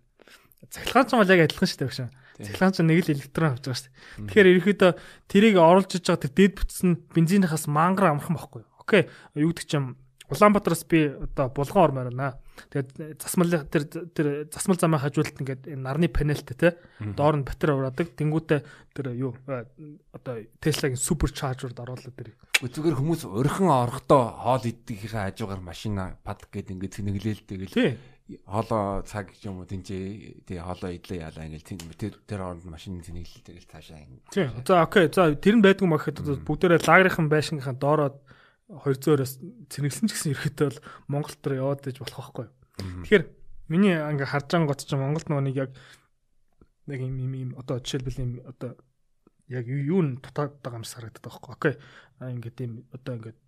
S2: Цахилгаан ч бол яг адилхан шүү дээ багш. Цахилгаан ч нэг л электрон авч байгаа шүү дээ. Тэгэхээр ерөөхдөө тэрийг оруулж иж байгаа тэр дээд бүтсэн бензинийхаас мангар амархан байхгүй. Окей. Юу гэдэг чинь Улаанбаатараас би одоо булган ормоор байна. Тэгээд засмал тэр тэр засмал замын хажуулт ингээд нарны панелтэй те доор нь батарей ураадаг. Тэнгүүтээ тэр юу одоо Tesla-гийн супер чаржерд оруулаад тэр.
S1: Зүгээр хүмүүс өрхөн орохдоо хоол иддгийнхээ хажуугаар машина пад гэдэг ингээд цэнэглээл тэгэл хоолоо цаг юм уу тэнцээ тий хоолоо идлээ яалаа ингээл тэр тэр хооронд машин цэнэглэл тэгэл цаашаа
S2: тий за окей за тэр нь байдгүй махад бүгдээрээ лагерийнхан байшингийнхаа доороо 200-оос цэнэглсэн ч гэсэн ерөөдөө бол Монголд төр яваад иж болох байхгүй. Тэгэхээр миний ингээ харж байгаа гот чинь Монголд нөгөө нэг яг нэг юм юм одоо жишээлбэл юм одоо яг юу нь дутаад байгаа юм санагдаад байгаа байхгүй. Окей. Ингээд ийм одоо ингээд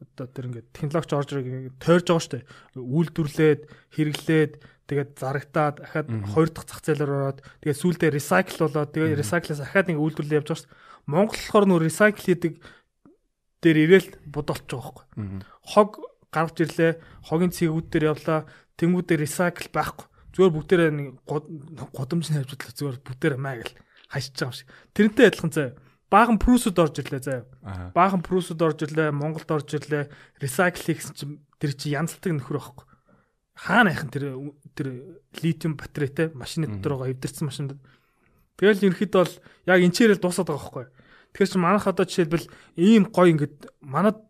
S2: одоо тэр ингээд технологич орж ирэх тойрж байгаа дээ. Үйлдвэрлээд, хэрэглээд, тэгээд зарагтаад дахиад хоёр дахь зах зээлээр ороод тэгээд сүүлдээ recycle болоод тэгээд recycle-аас дахиад ингээд үйлдвэрлэл явж байгаа дээ. Монгол болохоор нөө recycle хийдэг дээр ирээл бодолч байгаа байхгүй. Хог гаргаж ирлээ, хогийн цэгүүд дээр явлаа, тэнгүүдээр recycle байхгүй. Зүгээр бүгдээрээ нэг годомж нь хавьжлаа зүгээр бүгдээрээ маа гэл хашиж байгаа юм шиг. Тэрнтэй адилхан заяа баахан прүсүүд орж ирлээ заяа. Баахан прүсүүд орж ирлээ, Монголд орж ирлээ. Recycle хийсэн чинь тэр чи янзлдаг нөхөр байхгүй. Хаана яхан тэр тэр литиум батарейтай машины дотор байгаа эвдэрсэн машинд. Тэгэл ерхэд бол яг энчээрэл дуусаад байгаа байхгүй. Тэгэхээр чи манайх одоо жишээлбэл ийм гой ингээд манад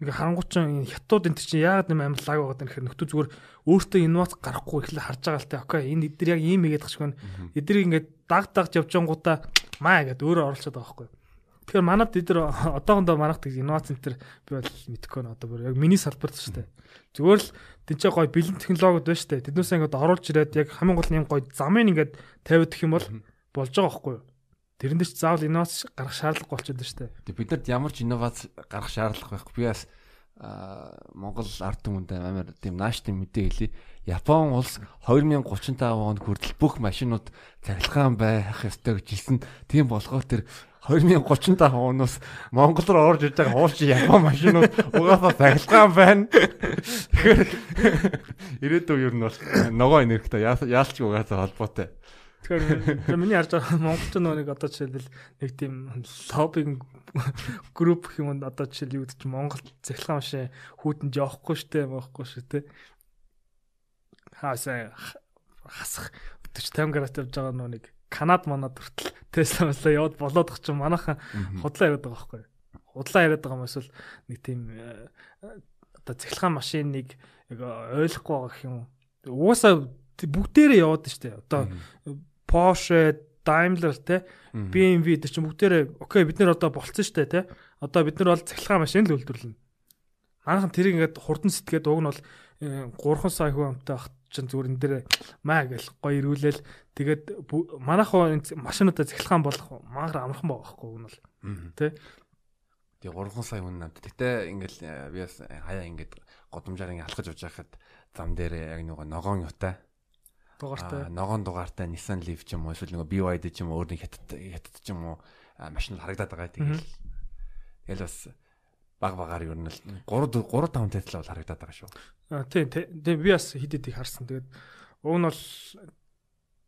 S2: нэг харангуйчин хятад энэ чинь яагаад нэм амар лаг байгаа гэхээр нөхдөө зүгээр өөртөө инновац гарахгүй ихлэ харж байгаа л те. Окей энэ эдгээр яг ийм игээд тахшгүй. Эдгэрийг ингээд даг дагж явж гингуудаа маа гэдэг өөрөө оролцоод байгаа байхгүй. Тэгэхээр манад эдгээр одоохондоо манайх тэг инновац центр би бол мэдхгүй нэ одоо бүр яг миний салбарт шүү дээ. Зүгээр л тэнцээ гой бэлэн технологиуд байна шүү дээ. Тэднээс ингээд оруулж ирээд яг хамгийн гол нь юм гой замын ингээд тавиад гэх юм бол болж байгаа байхгүй юу? Тэрэн дээр ч заавал инновац гарах шаардлага болчиход байна шүү дээ.
S1: Бид нарт ямар ч инновац гарах шаардлага байхгүй. Би бас Монгол ард түмэнд амар тийм нааштай мэдээ хэлье. Япон улс 2035 онд хүртэл бүх машинууд цахилгаан байх ёстой гэж хэлсэн. Тийм болохоор тэр 2035 оноос Монгол руу орж иж байгаа хуулчин Япон машинууд угаасаа цахилгаан байна. Тэгэхээр ирээдүйн ер нь бол ногоо энергитэй яалч угаасаа холбоотой.
S2: Тэгэхээр миний харж байгаа монголч нэг одоо жишээлбэл нэг тийм лоббинг групп гэх юм одоо жишээл юу гэдэг чи Монгол цахилгаан машин хүүтэнд явахгүй штэ байхгүй шүү те. Хаасаа хасах 40 50 градус явж байгаа нөө нэг Канад манад хүртэл Тесла масла яваад болоод их чинь манайхан худлаа яриад байгаа байхгүй. Худлаа яриад байгаа юм эсвэл нэг тийм э, одоо цахилгаан машиныг яг ойлгохгүй байгаа гэх юм. Угаасаа бүгдээрээ яваад штэ. Одоо Porsche, Daimler те BMW дээр чинь бүгдээрээ окей бид нар одоо болцсон штэ те. Одоо бид нар бол цахилгаан машин л үйлдвэрлэнэ. Манайхан тэрийг ингээд хурдан сэтгээд уг нь бол 3 э, сая хүн амтай ах чинь зүгээр энэ дээр маа гэл гоё ирүүлээл тэгээд манайхан машинуудаа цахилгаан болох мангар амархан байгаа байхгүй уг нь бол тий.
S1: Тэгээ 3 сая хүн амт. Гэтэ ингээл э, би бас хаяа ингээд годомжаар ингээд алхаж явж байхад зам дээр яг нөгөө ногоон юутай дугаартай ногоон дугаартай Nissan Leaf ч юм уу эсвэл нөгөө BYD ч юм уу өөр нэг хятад хятад ч юм уу машин харагдаад байгаа. Тэгэл тэгэл бас баг багаар ер нь л 3 3 5 Tesla бол харагдаад байгаа шүү.
S2: А тийм тийм би бас хэд хэдийг харсан. Тэгээд уг нь бол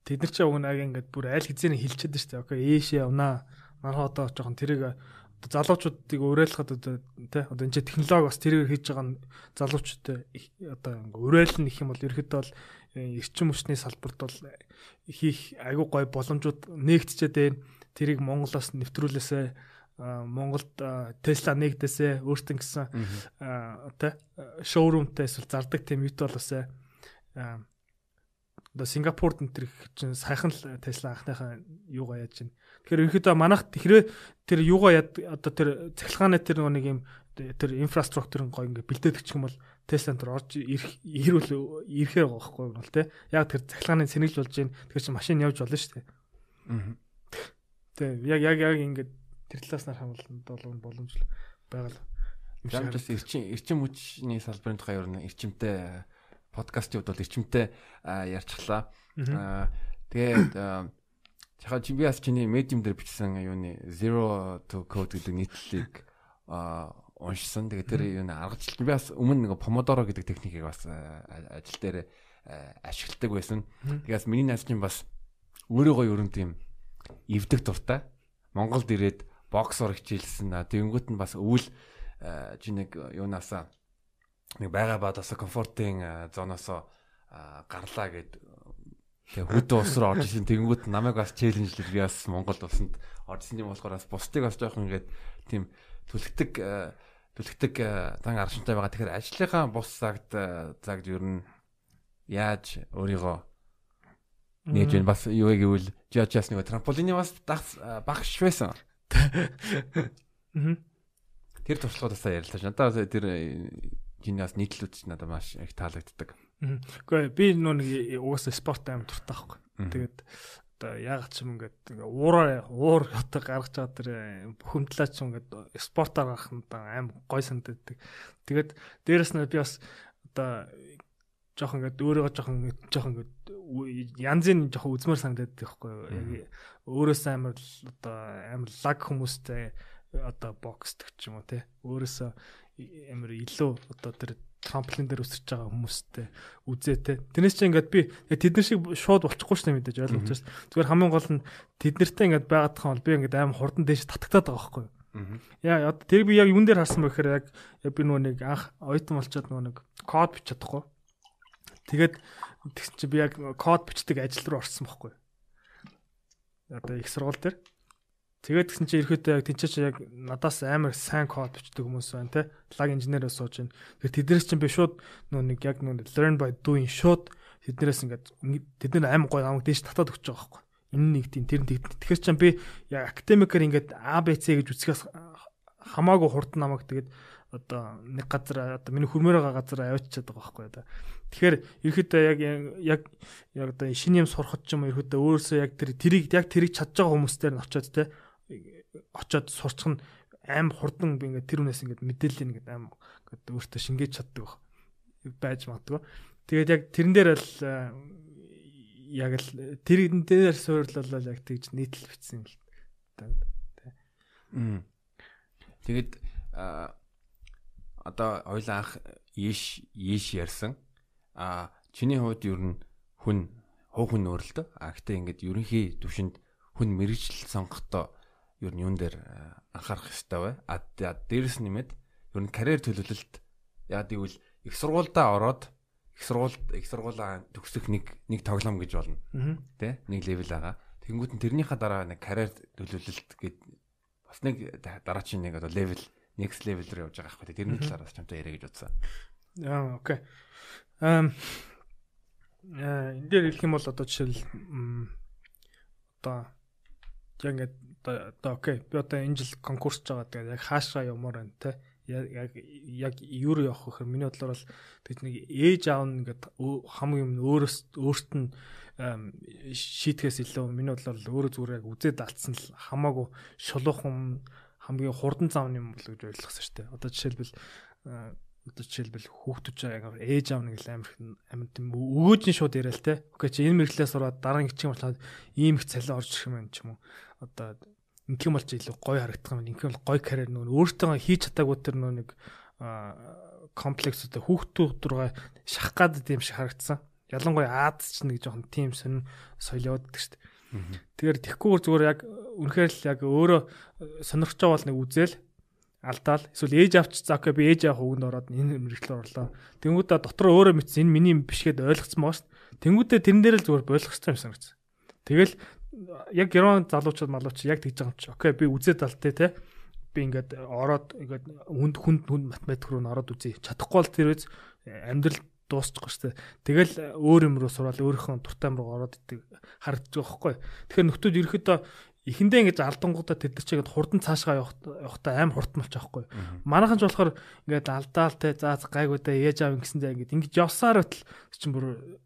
S2: тэд нар ч уг нь аг ингээд бүр аль хэзээ хилчээд дээ. Окей, ээшээ явнаа. Манайха одоо жоохон тэрийг залуучуудыг уриалахад одоо тий одоо энэ технологи бас тэрийг хийж байгаа залуучуудад одоо ингээ уриална гэх юм бол ерөөхдөө бол эрчим хүчний салбарт бол хийх айгүй гой боломжууд нээгдчихэд байна. Тэрийг Монголоос нэвтрүүлээсээ Монголд Tesla нэгдээсээ өөртөө гэсэн тий шоурумтай эсвэл зардаг тийм юут болоосаа одоо Сингапурд энэ төр чинь сайхан л Tesla анхныхаа юугаа яаж чинь. Тэгэхээр ерөнхийдөө манайх хэрвээ тэр юугаа яд одоо тэр цахилгааны тэр нэг юм тэр инфраструктурын гой ингээ бэлдээд гэх юм бол Tesla энэ орж ирэх ирүүл ирэхээр байгаа байхгүй бол те. Яг тэр цахилгааны сэнэглж болж гин тэгэхээр чи машин явж болно шүү дээ. Аа. Тэ яг яг яг ингээд тэр талаас нар хамлалт бол боломж байгаа л.
S1: Ямжаас эрчим эрчим хүчний салбарын тухай ер нь эрчимтэй подкастууд бол эрчимтэй ярьчихлаа. Аа тэгээд чахаа чи би бас чиний медиум дээр бичсэн юуны zero to code гэдэг нийтлэлийг аа уншсан. Тэгээ тэр юу аргачлалт би бас өмнө нэг помодоро гэдэг техникийг бас э, ажил дээр э, ашигладаг байсан. Тэгээс миний найз чинь бас өөрийгөө ерөн тийм эвдэг дуртай. Монголд ирээд боксор хичээлсэн. Тэнгүүт нь бас өвөл э, чи нэг юунаасаа нэг байгаа бадасаа комфортын зоноосоо гарлаа гэд Тэгээ хөдөө ус руу орж исэн тэнгүүт намайг бас челленжлэл би бас Монголд усанд орж исэн юм болохоор бас бусдыг бас жоохон ингээд тийм түлхдэг түлхдэг зан аршинтай байгаа. Тэгэхээр ажлынхаа бус цагт цагт ер нь яаж өөрийгөө нээж вэ бас юу гэвэл жижигс нэг трамполины бас багш байсан. Тэр туршлагаудаас ярилцлаа. Надад тэр гинаас нийтлүүд ч надад маш их таалагддаг.
S2: Гэхдээ би нөө нэг угаасаа спорт аим дуртай байхгүй. Тэгээд одоо яагаад ч юм ингээд уураа уур одоо гаргаж байгаа тэр бухимдлаа ч ингээд спортоор гарах нь аим гой санагддаг. Тэгээд дээрэс нь би бас одоо жоох ингээд өөрийгөө жоох ингээд жоох ингээд янзын жоох үзмэр санагдаад байхгүй яг өөрөөсөө амар одоо амар лаг хүмүүстэй одоо боксдаг ч юм уу те өөрөөсөө амар илүү одоо тэр трамплин дээр өсөж байгаа хүмүүстэй үзээ те. Тэрнээс чи ингээд би тэд нар шиг шууд болчихгүй дээ мэдээж ойлгож байна. Зүгээр хамгийн гол нь тэд нартай ингээд байгаад тахын бол би ингээд аим хурдан дээш татагтаад байгаа байхгүй юу. Яа тэр би яг юун дээр харсан бэ гэхээр яг би нөгөө нэг анх ойтон болчоод нөгөө нэг код бич чадахгүй. Тэгээд тэгсэн чи би яг код бичдэг ажил руу орсон байхгүй юу. Одоо их сургууль дээр Тэгээд гисэн чи ерөөдөө яг тэнцээч яг надаас амар сайн код бичдэг хүмүүс байна те. Лаг инженерээ сууж байна. Тэгээд тэднээс чинь би шууд нөө нэг яг нөө learn by doing шууд тэднээс ингээд тэд нар амар гоё амаг дээш татаад өгч байгаа байхгүй. Энэ нэг тийм тэр нэг тэгэхээр чинь би яг академикээр ингээд ABC гэж үсгээс хамаагүй хурдан намайг тэгээд одоо нэг газар одоо миний хөрмөр байгаа газар аваачаад байгаа байхгүй одоо. Тэгэхээр ерөөдөө яг яг яг одоо шинэ юм сурахад ч юм ерөөдөө өөрөөсөө яг тэр тэрийг яг тэрийг чадж байгаа хүмүүстээр нь очиод те очоод сурчих нь аим хурдан би ингээд тэр үнээс ингээд мэдээлэл ингээд аим ингээд өөртөө шингээж чаддаг байж магадгүй. Тэгээд яг тэрэн дээр л э, яг л тэрэн дээр суурлал яг тэгж нийтлэл бичсэн л та.
S1: Тэгээд одоо ойлаа анх ийш ийш ярьсан. А чиний хувьд ер нь хүн хуу хүн өөрлөлтөө. А гэтээ ингээд ерөнхий төвшөнд хүн мэрэгжил сонгохдоо ер нь юун дээр э, анхаарах хэрэгтэй бай. А дээрэс нэмээд ер нь карьер төлөвлөлт яа гэвэл их сургуультай ороод их сургуульд их сургуулаа төгсөх нэг нэг тоглоом гэж болно. Тэ? Нэг левел байгаа. Тэнгүүт нь тэрнийхээ дараа нэг карьер төлөвлөлт гэд бас нэг дараачийн нэг одоо левел next level руу явж байгаа байхгүй. Тэрний талаараас чамтай яриа гэж бодсон.
S2: Аа окей. Эм э энэ дээр хэлэх юм бол одоо жишээл одоо яг ингээд одоо окей би одоо энэ жил конкурсч байгаа тэгээд яг хаашаа явмаар байна те яг яг юу явах гэхээр миний бодлоор бол тэг нэг ээж аав ингээд хамгийн юм өөрөөс өөрт нь шийтгэхээс илүү миний бодлоор өөрөө зүгээр яг үзээд алдсан л хамаагүй шулуухан хамгийн хурдан замны юм бол гэж ойлгосон шүү дээ. Одоо жишээлбэл одоо жишээлбэл хүүхдүүд яг ээж аав нэг л амар амар тийм өгөөж нь шууд яриа л те. Окей чи энэ мэрэглээс ороод дараа нь гिचгийн болоод ийм их цалин орж ирэх юм ч юм уу. Одоо инх юм болж илүү гоё харагдах юм. Инх бол гоё карьер нөгөө өөртөө хийж чадаагүй тэр нөгөө нэг комплекс одоо хүүхдүүд руугаа шах гад тийм шиг харагдсан. Ялангуяа Аз ч нэг жоохон тим сонин соёл явагддаг шүү дээ. Тэгэхээр тэгхгүйгээр зүгээр яг үнэхээр л яг өөрөө сонирхож байгаа бол нэг үзэл алдаал эсвэл ээж авч за окей би ээж авах үгэнд ороод энэ мэрэгчлэр орлоо. Тэнгүүдээ дотор өөрөө мэдсэн энэ миний юм биш гэд ойлгоцсон баа шүү дээ. Тэнгүүдээ тэрэн дээр л зүгээр болгоцсон юм санагдсан. Тэгэл яг герман залуучууд малууч яг тэгж байгаа юм чи. Окей, би үзээд алтай те. Би ингээд ороод ингээд хүнд хүнд хүнд математик руу н ороод үзье. Чадахгүй бол тэр үз амьдрал дуусчихгүй шүү дээ. Тэгэл өөр юм руу сураад өөрийнхөө дуртай юм руу ороод идэг харагдаж байгаа байхгүй. Тэгэхээр нөхдүүд ерөөхдөө эхэндээ ингэж алдангуудаа тэр төрч ихэд хурдан цаашгаа явахдаа аим хурдан болчих واخгүй. Манайхан ч болохоор ингээд алдаалтай заа гайгуудаа яаж аав гисэндээ ингэж ингэж явсаар батал чинь бүр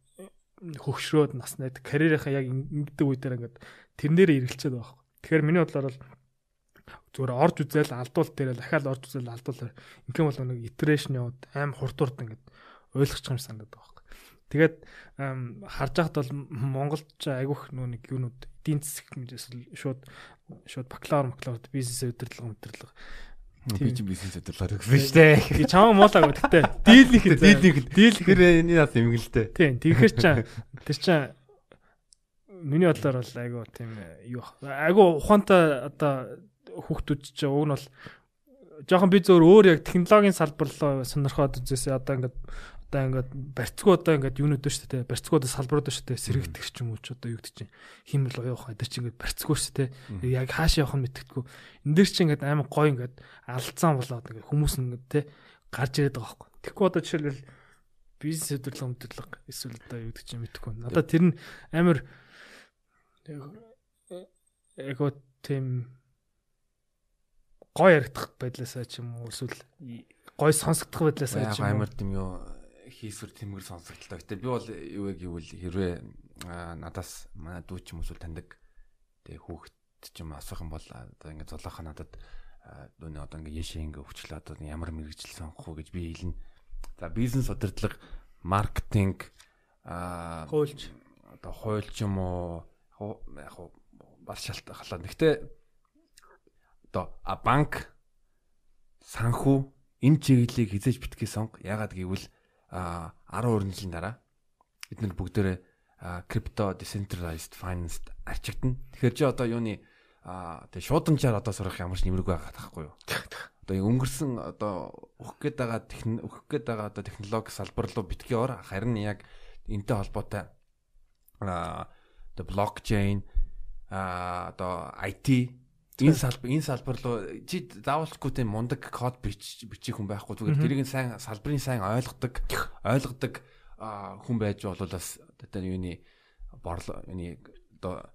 S2: хөгшрөөд нас найд карьерийнхаа яг ингэдэг үе дээр ингээд тэрнээр эргэлцээд байгаа хэрэг. Тэгэхээр миний бодлоор бол зүгээр орж үзэл алдуул дээр дахиад орж үзэл алдуул ингээм бол нэг итерашн яваад аим хурдурд ингээд ойлгох юм санагдаад байгаа хэрэг. Тэгээд харж байхад бол Монголд айгүйх нэг юунууд эдийн засаг хэмжээс шууд шууд бакалавр бакалаврд бизнес удирдлага удирдлага
S1: Би ч бизнес удирдлагаар өгсөн шүү дээ.
S2: Би чамаа муулаагүй гэхдээ дийлнийх
S1: дийлнийх дийлнийх тэр энэ нас юм гээл дээ.
S2: Тийм. Тэгэхээр ч тэр чинь миний бодлоор бол айгу тийм юу айгу ухаантай одоо хүүхдүүд ч уг нь бол жоохон би зөөр өөр яг технологийн салбар руу сонирхоод үзээсээ одоо ингээд одоо ингээд барьцгүй одоо ингээд юунууд шүү дээ барьцгууд салбарууд шүү дээ сэрэгдэх ч юм уу ч одоо юу гэдэг чинь химэл явах эдэр чинь ингээд барьцгүй шүү дээ. Яг хааш явах нь мэдгэдэггүй энэ дэр чинь ингээд амар гой ингээд алдсан болоод ингээд хүмүүс ингээд те гарч ирээд байгаа байхгүй. Тэгэхгүй одоо жишээлбэл бизнес хөдөлгөөн хөдөлгөөн эсвэл одоо юу гэдэг чинь мэдэхгүй надад тэр нь амар яг тийм гой яригдах байдлаасаа ч юм уу эсвэл гой сонсогдох байдлаасаа ч
S1: юм уу? амар тийм юу хийсвэр тэмгэр сонсогдолтой. Гэтэ би бол юу яг гэвэл хэрвээ надаас манай дүү ч юм уу таньдаг тэг хүүхэд ч юм асуух юм бол одоо ингээд золоохон надад дүүний одоо ингээд яшээ ингээд өвчлөө одоо ямар мэрэгжил сонгох уу гэж би хэлнэ. За бизнес удирдлага, маркетинг аа
S2: хуульч
S1: одоо хуульч юм уу яг хуу бас шалтгаалаад. Гэхдээ одоо а банк санхүү энэ чиглэлийг хизээж битгий сонго. Ягаад гэвэл а 12 жилийн дараа нар бүгдээрээ крипто decentralized finance арчигдана. Тэгэхээр чи одоо юуны а тэг шууданчаар одоо сурах ямар ч нэмрэг байгаа таахгүй юу. Одоо өнгөрсөн одоо өгөх гээд байгаа техник өгөх гээд байгаа одоо технологи салбар руу битгий ор харин яг энтэй холбоотой а одоо блокчейн а одоо IT энэ салбар энэ салбар руу чи заавалчгүй тийм мундаг код бич бичих хүн байхгүй зүгээр. Тэрийг сайн салбарын сайн ойлгодог ойлгодог хүн байж болоос одоо юуны борлоо юуны одоо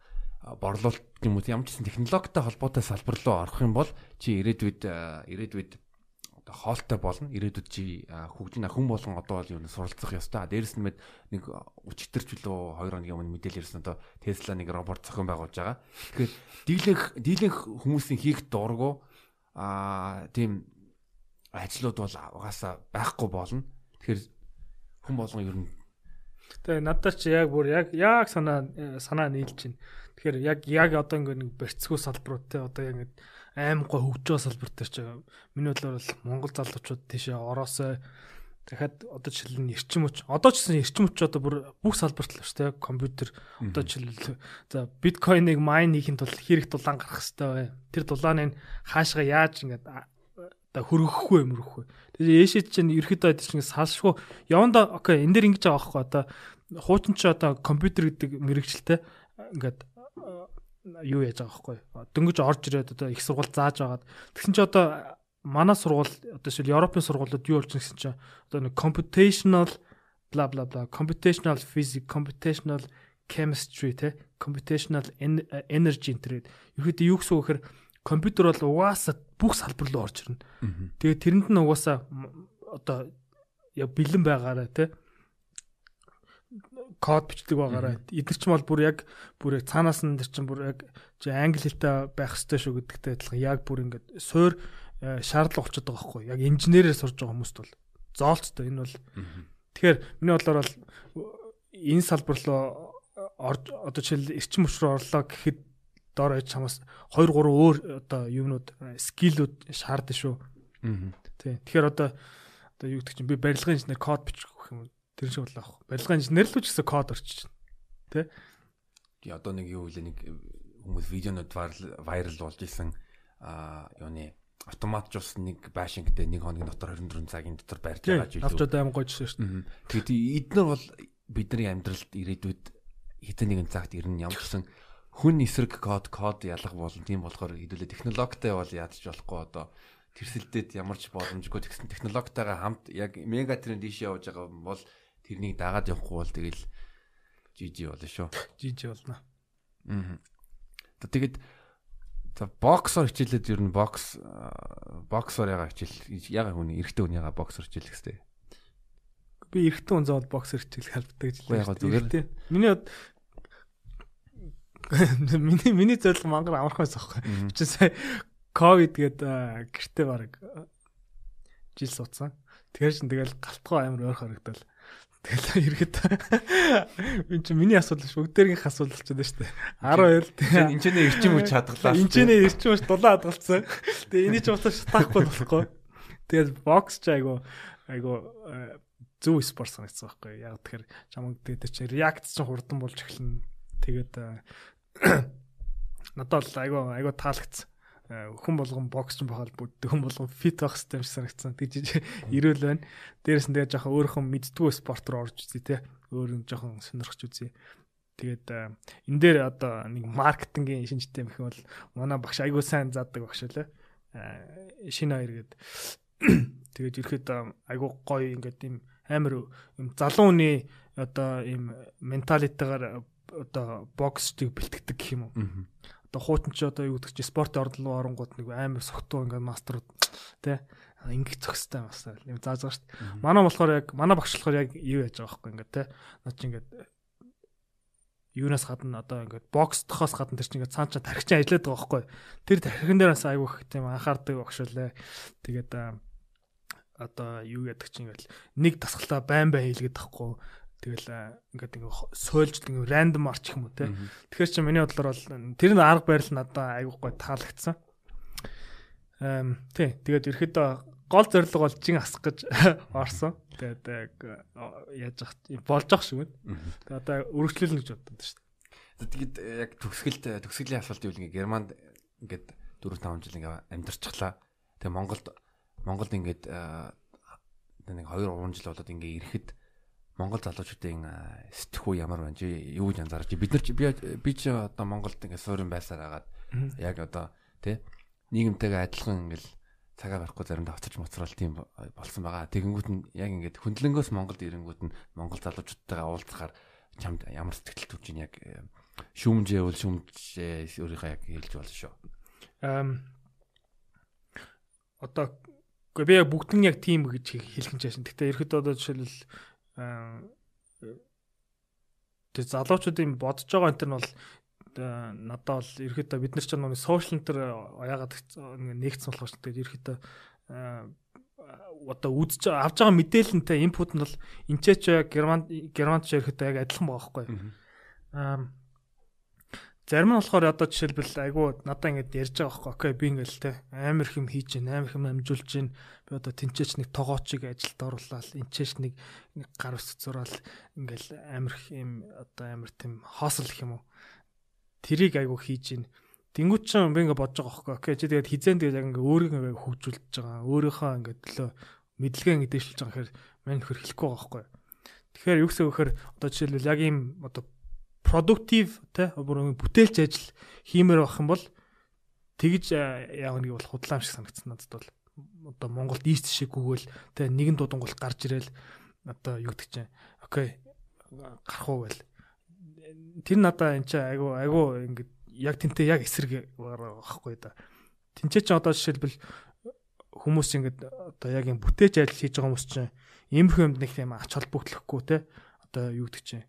S1: борлуулалт юм уу ямар ч технологитой холбоотой салбар руу орох юм бол чи ирээдүйд ирээдүйд одоо хоолтой болно. Ирээдүйд чи хөгжин хүн болгон одоо бол юу суралцах ёстой. Дээрэс нь нэг өчтөрч лөө 2 хоногийн өмнө мэдээлэл ирсэн одоо Tesla нэг робот зохион байгуулж байгаа. Тэгэхээр дийлэнх дийлэнх хүмүүсийн хийх дургу аа тийм ажлууд бол угаасаа байхгүй болно. Тэгэхээр хүн болгон ер нь
S2: Тэгээ надад ч яг бүр яг яг санаа санаа нийлж байна. Тэгэхээр яг яг одоо ингээ нэг барьцгүй салбарууд те одоо яг ингээ аим гой хөгжөө салбартай ч миний бодлоор бол Монгол залуучууд тийшээ ороосоо дахиад одоо жишээл нь эрчим хүч одоо ч гэсэн эрчим хүч одоо бүр бүх салбарт л шүү дээ. Компьютер одоо жишээл за биткойныг майн хийхин тулд хэрэг дулаан гарах хэрэгтэй бай. Тэр дулааныг хаашгаа яаж ингээд одоо хөргөхгүй мөрөхгүй. Тэгээ ээшэд чинь ерөөдөө чинь салшгүй. Яванда окей энэ дэр ингэж байгаа байхгүй одоо. Хуучин ч одоо компьютер гэдэг мэрэгчлээ. Ингээд юу яаж байгаа байхгүй. Дөнгөж орж ирээд одоо их сургууль зааж байгаад тэгсэн чи одоо манай сургууль одоо шил Европын сургуулиуд юу болж гэсэн чи одоо нэг computational бла бла бла computational physics computational chemistry те computational energy интернет ерөөдөө юу гэсэн үг гэхээр компьютер бол угаасаа бүх салбар руу орж ирнэ. Тэгээд тэрэнд нь угаасаа одоо бэлэн байгаараа те код бичдэг байгаараа эдгээр ч бол бүр яг бүр яг цаанаас нь тэр чинь бүр яг англи хэлтэй байх хэрэгтэй шүү гэдэгтэй адилхан. Яг бүр ингээд суур э, шаардлага болчиход байгаа байхгүй яг инженерээр сурж байгаа хүмүүст бол зоолцтой энэ бол тэгэхээр миний бодлоор бол энэ салбар руу орж одоо жишээл эрчим хүч рүү орлоо гэхэд доор аж чамаас 2 3 өөр одоо юмнууд скиллүүд шаардсан шүү. Тий. Тэгэхээр одоо одоо юу гэдэг чинь би барилгын инженер код бичих гэх юм Тэр шиг бол аах. Барилгын инженер л ч гэсэн код орчиж байна. Тэ?
S1: Тий одоо нэг юу вэ нэг хүмүүс видеонууд вайрал болж исэн а юуны автомат жус нэг башингтэй нэг хоногийн дотор 24 цагийн дотор барьж байгаа
S2: ч илүү. Авч одоо аим гойжсэн шүү дээ.
S1: Тэгээд эдгээр бол бидний амьдралд ирээдүйд хэдэн нэгэн цагт ирнэ ямар ч гэсэн хүн эсрэг код код ялах болно. Тийм болохоор хэдүүлээ технологитой бол ядч болохгүй одоо тэрсэлдээд ямар ч боломжгүй тэгсэн технологитойгоо хамт яг мега тренд ийшээ явж байгаа бол тэрнийг дагаад явахгүй бол тэгэл жижи болно шүү.
S2: Жижи болно.
S1: Аа. Тэгээд за боксор хичээлээд ер нь бокс боксор яга хичээл яга хүний эрэгтэй хүн яга боксор хичээлэх хэвээр.
S2: Би эрэгтэй хүн заавал боксор хичээлэх халбдаг
S1: гэж зүгээр.
S2: Миний миний миний зорилго мангар амархан байсан байхгүй. Чи сая ковид гээд гэртээ баг жил суудсан. Тэгэхээр чин тэгэл галтгоо амар ойр харагдал. Тэгэл ирэхэд энэ чинь миний асуудал шүү. Бүгдээрийн асуудал болчиход шүү дээ. 12
S1: энэ ч нэ эрчим хүч хадгалаа.
S2: Энэ ч нэ эрчим хүч дулаан хадгалсан. Тэгээ энийг ч уусаа шатахгүй болохгүй. Тэгээд бокс ч айгу айгу э, зөв спорт санагдсан байхгүй. Яг тэгэхээр чамд тэгээд чинь реакц чинь хурдан болж эхэлнэ. Тэгээд э, надад айгу айгу таалагдсан Э, хүн болгон бокс ч бахал бүддэг хүн болгон фит байх систем шиг санагдсан. Тэгж ирүүл байна. Дээрээс нь тэгээ жоохон өөрийнхөө мэддгүү спорт руу орж үзье те. Өөр нь жоохон сонирхож үзье. Тэгээд э, энэ дээр одоо нэг маркетингийн шинжтэй мэх бол манай багш айгуу сайн заадаг багш лээ. Э, шинэ хоёр гээд тэгээд ирэхэд айгуу гоё ингээд юм амар юм залуу хүний одоо юм менталитегаар одоо боксыг бэлтгэдэг гэх юм уу хуутан чи одоо юу гэдэг чи спорт ордлоо оронгууд нэг амар согтуу ингээд мастерууд тий ингээд зөкстэй бас юм зааж байгаа шүү дээ. Манай болохоор яг манай багш болохоор яг юу яаж байгаа байхгүй ингээд тий. Наа чи ингээд юунаас гадна одоо ингээд бокс тохоос гадна тэр чинь ингээд цаан цаа тархичин ажиллаад байгаа байхгүй. Тэр тархин дээрээс айгүйх тийм анхаардаг багш үлээ. Тэгээд одоо юу яадаг чинь ингээд нэг тасгалтаа байн байн хийлгээд тахгүй Тэгэл ингээд ингээ сойлж ингээ рандом арч их юм уу те. Тэгэхээр чи миний бодлоор бол тэр нь арга барил надад айгүй гой таалагдсан. Эм тий. Тэгээд ерөөдөө гол зорилго бол жин асах гэж орсон. Тэгээд яг яаж болж ах шиг байна. Тэгээд одоо өргөжлөлнө гэж боддог шүү дээ.
S1: Тэгээд яг төгсгөлт төгсгөлийн асуулт ивэл ингээ Германд ингээд 4 5 жил ингээ амьдарчихлаа. Тэгээ Монголд Монголд ингээд нэг 2 3 жил болоод ингээ ирэхэд Монгол залуучуудын сэтгхүү ямар байна чи юу гэж анзаарч бид нар би би ч одоо Монголд ингээ суурин байсаар агаад яг одоо тий нийгэмтэйгээ адилхан ингээл цагаа барихгүй заримдаа хоцорч моцрол тийм болсон байгаа. Тэгэнгүүт нь яг ингээд хөндлөнгөөс Монголд ирэнгүүт нь Монгол залуучуудтайгаа уулзахаар чамд ямар сэтгэл төрж ийн яг шүүмжээ үл шүүмжээ өөрийнхөө яг хэлж болно шүү.
S2: Эм одоо Гэхдээ би бүгд нь яг тийм гэж хэлэх юм чаашин. Гэхдээ ерөөд одоо жишээлбэл тэг залуучуудын бодож байгаа энэ нь бол надад бол ерөөхдөө бид нар ч нэг сошиал энэ яагаад нэгдсэн болох шүү дээ. Ерөөхдөө одоо үзэж авж байгаа мэдээлэлтэй инпут нь бол энэч герман германч ерөөхдөө яг адилхан байгаа байхгүй. Аа Зарим нь болохоор одоо жишээлбэл айгүй надаа ингэж ярьж байгаа байхгүй. Окей би ингээл те амар хэм хийж гин амар хэм амжуулж гин. Би одоо тэнцээч нэг тогоочиг ажилд оруулаад энчээч нэг гар ус зураал ингээл амар хэм одоо амар тэм хоосл гэх юм уу? Тэрийг айгүй хийж гин. Тэнгүүт ч би ингээ бодож байгаа байхгүй. Окей чи тэгээд хизэн тэгээд яг ингээ өөрийгөө ингээ хөгжүүлж байгаа. Өөрийнхөө ингээ төлөө мэдлэгээ ингээ дэвшилж байгаа хэрэг мань нөхөр хэлэхгүй байгаа байхгүй. Тэгэхээр юу гэсэн вөхөр одоо жишээлбэл яг ийм одоо продуктив те бүр бүтээлч ажил хиймээр байх юм бол тэгж яах нэг бол худлаам шиг санагдсан надад бол. Одоо Монголд ийст шиг гүгэл те нэгэн дуудангуул гарч ирэл одоо юу гэдэг чинь окей гарах уу гээл тэр надаа эн чинь айгу айгу ингээд яг тэнтэй яг эсрэг байхгүй да. Тэнцээ чи одоо жишээлбэл хүмүүс ингээд одоо яг юм бүтээж ажил хийж байгаа хүмүүс чинь иймэрхүү юмд нэг тийм ач холбогдлохгүй те одоо юу гэдэг чинь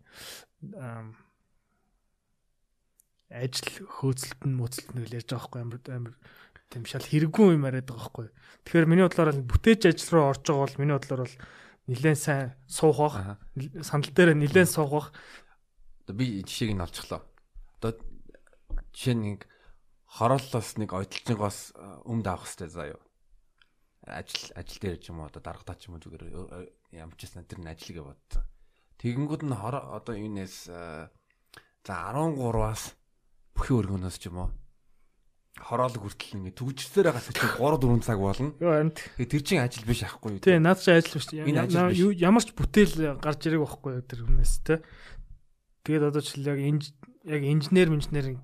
S2: ажил хөөцөлт нь мөцөлт нь ярьж байгаа байхгүй амар амар тийм шал хэрэггүй юм яриад байгаа байхгүй. Тэгэхээр миний бодлоор бүтээж ажил руу орж байгаа бол миний бодлоор бол нэлээд сайн суух бах сандал дээр нэлээд суух бах.
S1: Одоо би жишээг нь олчихлоо. Одоо жишээ нэг хорооллоос нэг ойдлцоогоос өмд авах хэрэгтэй заа юу. Ажил ажил дээр ч юм уу одоо даргатаа ч юм уу зүгээр ямчсан тэр нь ажил гэж бодсон. Тэгэнгүүт нь одоо энэс за 13-аас бүхий өргөнөөс ч юм уу хороолог хүртэл ингэ төгжсээр байгаа сэтгэл 3 4 цаг болно.
S2: Йоо харин
S1: тэр чинь ажил биш аахгүй юу?
S2: Тий, наад чи ажил биш. Ямар ч бүтээл гарч ирэх байхгүй юу тэр хүнээс те. Тэгээд одоо ч яг яг инженер инженер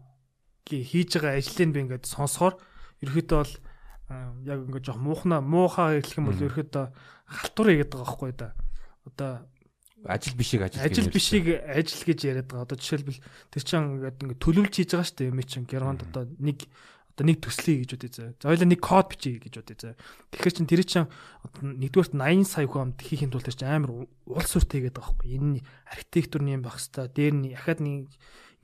S2: хийж байгаа ажлыг би ингээд сонсохоор ерөөхдөө бол яг ингээд жоох муухна муухай хэлэх юм бол ерөөхдөө халтур хийгээд байгаа байхгүй юу да. Одоо
S1: ажил бишиг ажил
S2: ажил бишиг ажил гэж яриад байгаа. Одоо жишээлбэл тэр чинь ингээд ингээд төлөвлөж хийж байгаа шүү дээ. Юм чинь Германд одоо нэг одоо нэг төслий гэж бодъё заа. За хоёлаа нэг код бичиж гэж бодъё заа. Тэгэхээр чин тэр чинь нэгдүгээрт 80 сая хүнд хийхин тулд чинь амар улс урт хийгээд байгаа байхгүй. Энэ архитектурны юм байх хэвээр дээр нь яхад нэг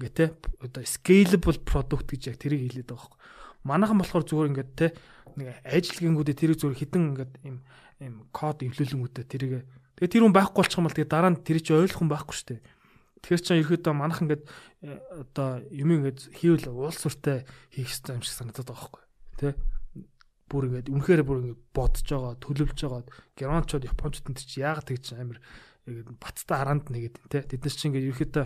S2: ингээд те одоо scalable product гэж яг тэрийг хэлээд байгаа байхгүй. Манайхан болохоор зүгээр ингээд те нэг ажилгингүүдээ тэрийг зүгээр хідэн ингээд юм юм код эвлүүлэнгүүтээ тэрийг Тэгээ тэр хүн байхгүй болчих юм бол тэгээ дараа нь тэр чи ойлгох хүн байхгүй шүү дээ. Тэгэхээр чинь ерөөдөө манах ингээд э, одоо юм ингээд хийвэл уул сүртэй хийх хэрэгтэй юм шиг санагдаад байгаа байхгүй. Тэ? Бүр ингээд үнэхээр бүр ингээд бодож байгаа, төлөвлөж байгаа. Германчууд, Япончууд энэ чи яагаад тэгж амир ингээд баттай хараанд нэгэд тэ. Тэд нар чинь ингээд ерөөдөө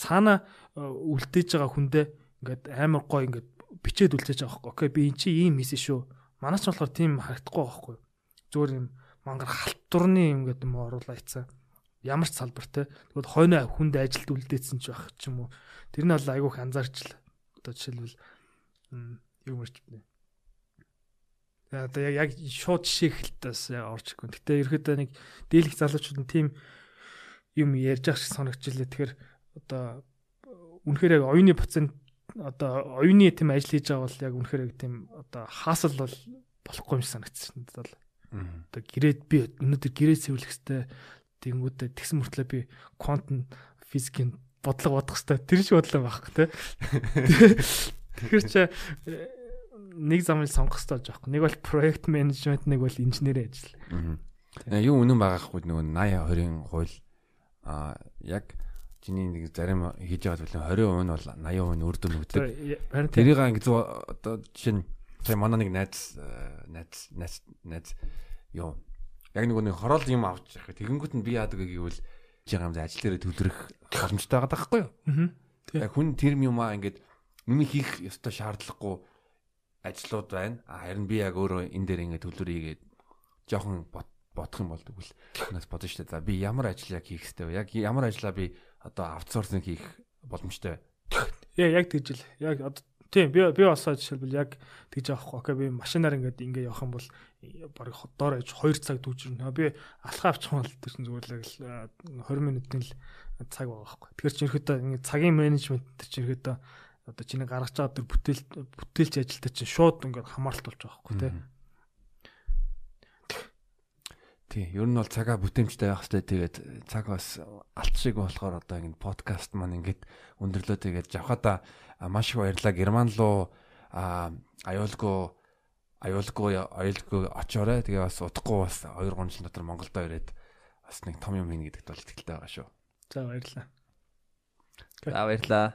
S2: цаана э, үлдээж байгаа хүндээ ингээд амар гой ингээд бичээд үлдээж байгаа байхгүй. Окей би эн чи ийм хийсэн шүү. Манайч болохоор тийм харагдахгүй байхгүй. Зүгээр юм мангар халтурны юм гэдэг юм оруулаа ийцаа. Ямар ч салбар те. Тэгвэл хойно хүнд ажилд үлдээсэн ч байх ч юм уу. Тэр нь бол айгүйх анзаарч л. Одоо жишээлбэл юу мэрч бэ. Одоо яг шууд жишээ хэлтээс орж ирэхгүй. Гэтэ ерөөдөө нэг дийлэх залуучууд нь тийм юм ярьж ах шиг санагдчихлээ. Тэгэхээр одоо үнэхээр яг оюуны процент одоо оюуны тийм ажил хийж байгаа бол яг үнэхээр яг тийм одоо хаасал бол болохгүй юм надад бол. Одоо гэрээд би өнөөдөр гэрээ цэвэрлэх хэвээр тэгэнгүүтээ тэгсэн мөртлөө би квант физикийн бодлого бодох хэвээр тэр шиг бодлоо байхгүй те. Тэгэхээр чи э, нэг замыг сонгох хэрэгтэй болж байгаа. Нэг бол проект менежмент, нэг бол инженерийн ажил.
S1: Аа. Юу үнэн байгаа хгүй нөгөө 80 20-ын хууль аа яг чиний нэг зарим хийж байгаа төлөв 20% нь бол 80% нь үр дүн өгдөг. Тэрийг ингэ зөв одоо жишээ нь манай нэг найз найз найз найз ёо яг нэг нэг хороол юм авч явах. Тэгэнгүүт нь би яадаг гэвэл жигаам ажил дээр төвлөрөх боломжтой байгаа байхгүй юу? Аа. Яг хүн тэр юм аа ингээд миний хийх ёстой шаардлагагүй ажлууд байна. Харин би яг өөрөө энэ дээр ингээд төлөвлөрийгээд жоохон бодох юм бол тэгвэл нас бодно шүү дээ. За би ямар ажил яг хийх хэрэгтэй вэ? Яг ямар ажлаа би одоо аутсорсинг хийх боломжтой.
S2: Яа яг тэгж л яг тийм би би бас жишээлбэл яг тэгж авахгүй. Окей би машинаар ингээд ингээд явах юм бол баг доор аж 2 цаг дүүжирнэ. Би алхаа авчих юм бол тэр чинь зүгээр л 20 минутын л цаг байгаа байхгүй. Тэгэхээр чи ерөөдөө ингээд цагийн менежмент чи ерөөдөө одоо чиний гаргаж байгаа тэр бүтээл бүтээлч ажилтаа чинь шууд ингээд хамааралт болж байгаа байхгүй тий.
S1: Тий, ер нь бол цагаа бүтээмжтэй байх хэрэгтэй. Тэгээд цаг бас алт шиг болохоор одоо ингэ подкаст маань ингээд өндөрлөө тэгээд жавхада маш их баярлаа. Герман руу аюулгүй аюулгүй аюулгүй очоорой. Тэгээ бас удахгүй бас 2 3 жил дотор Монголдо ирээд бас нэг том юм хийнэ гэдэгт бол итгэлтэй байгаа шүү.
S2: За баярлалаа.
S3: За баярлалаа.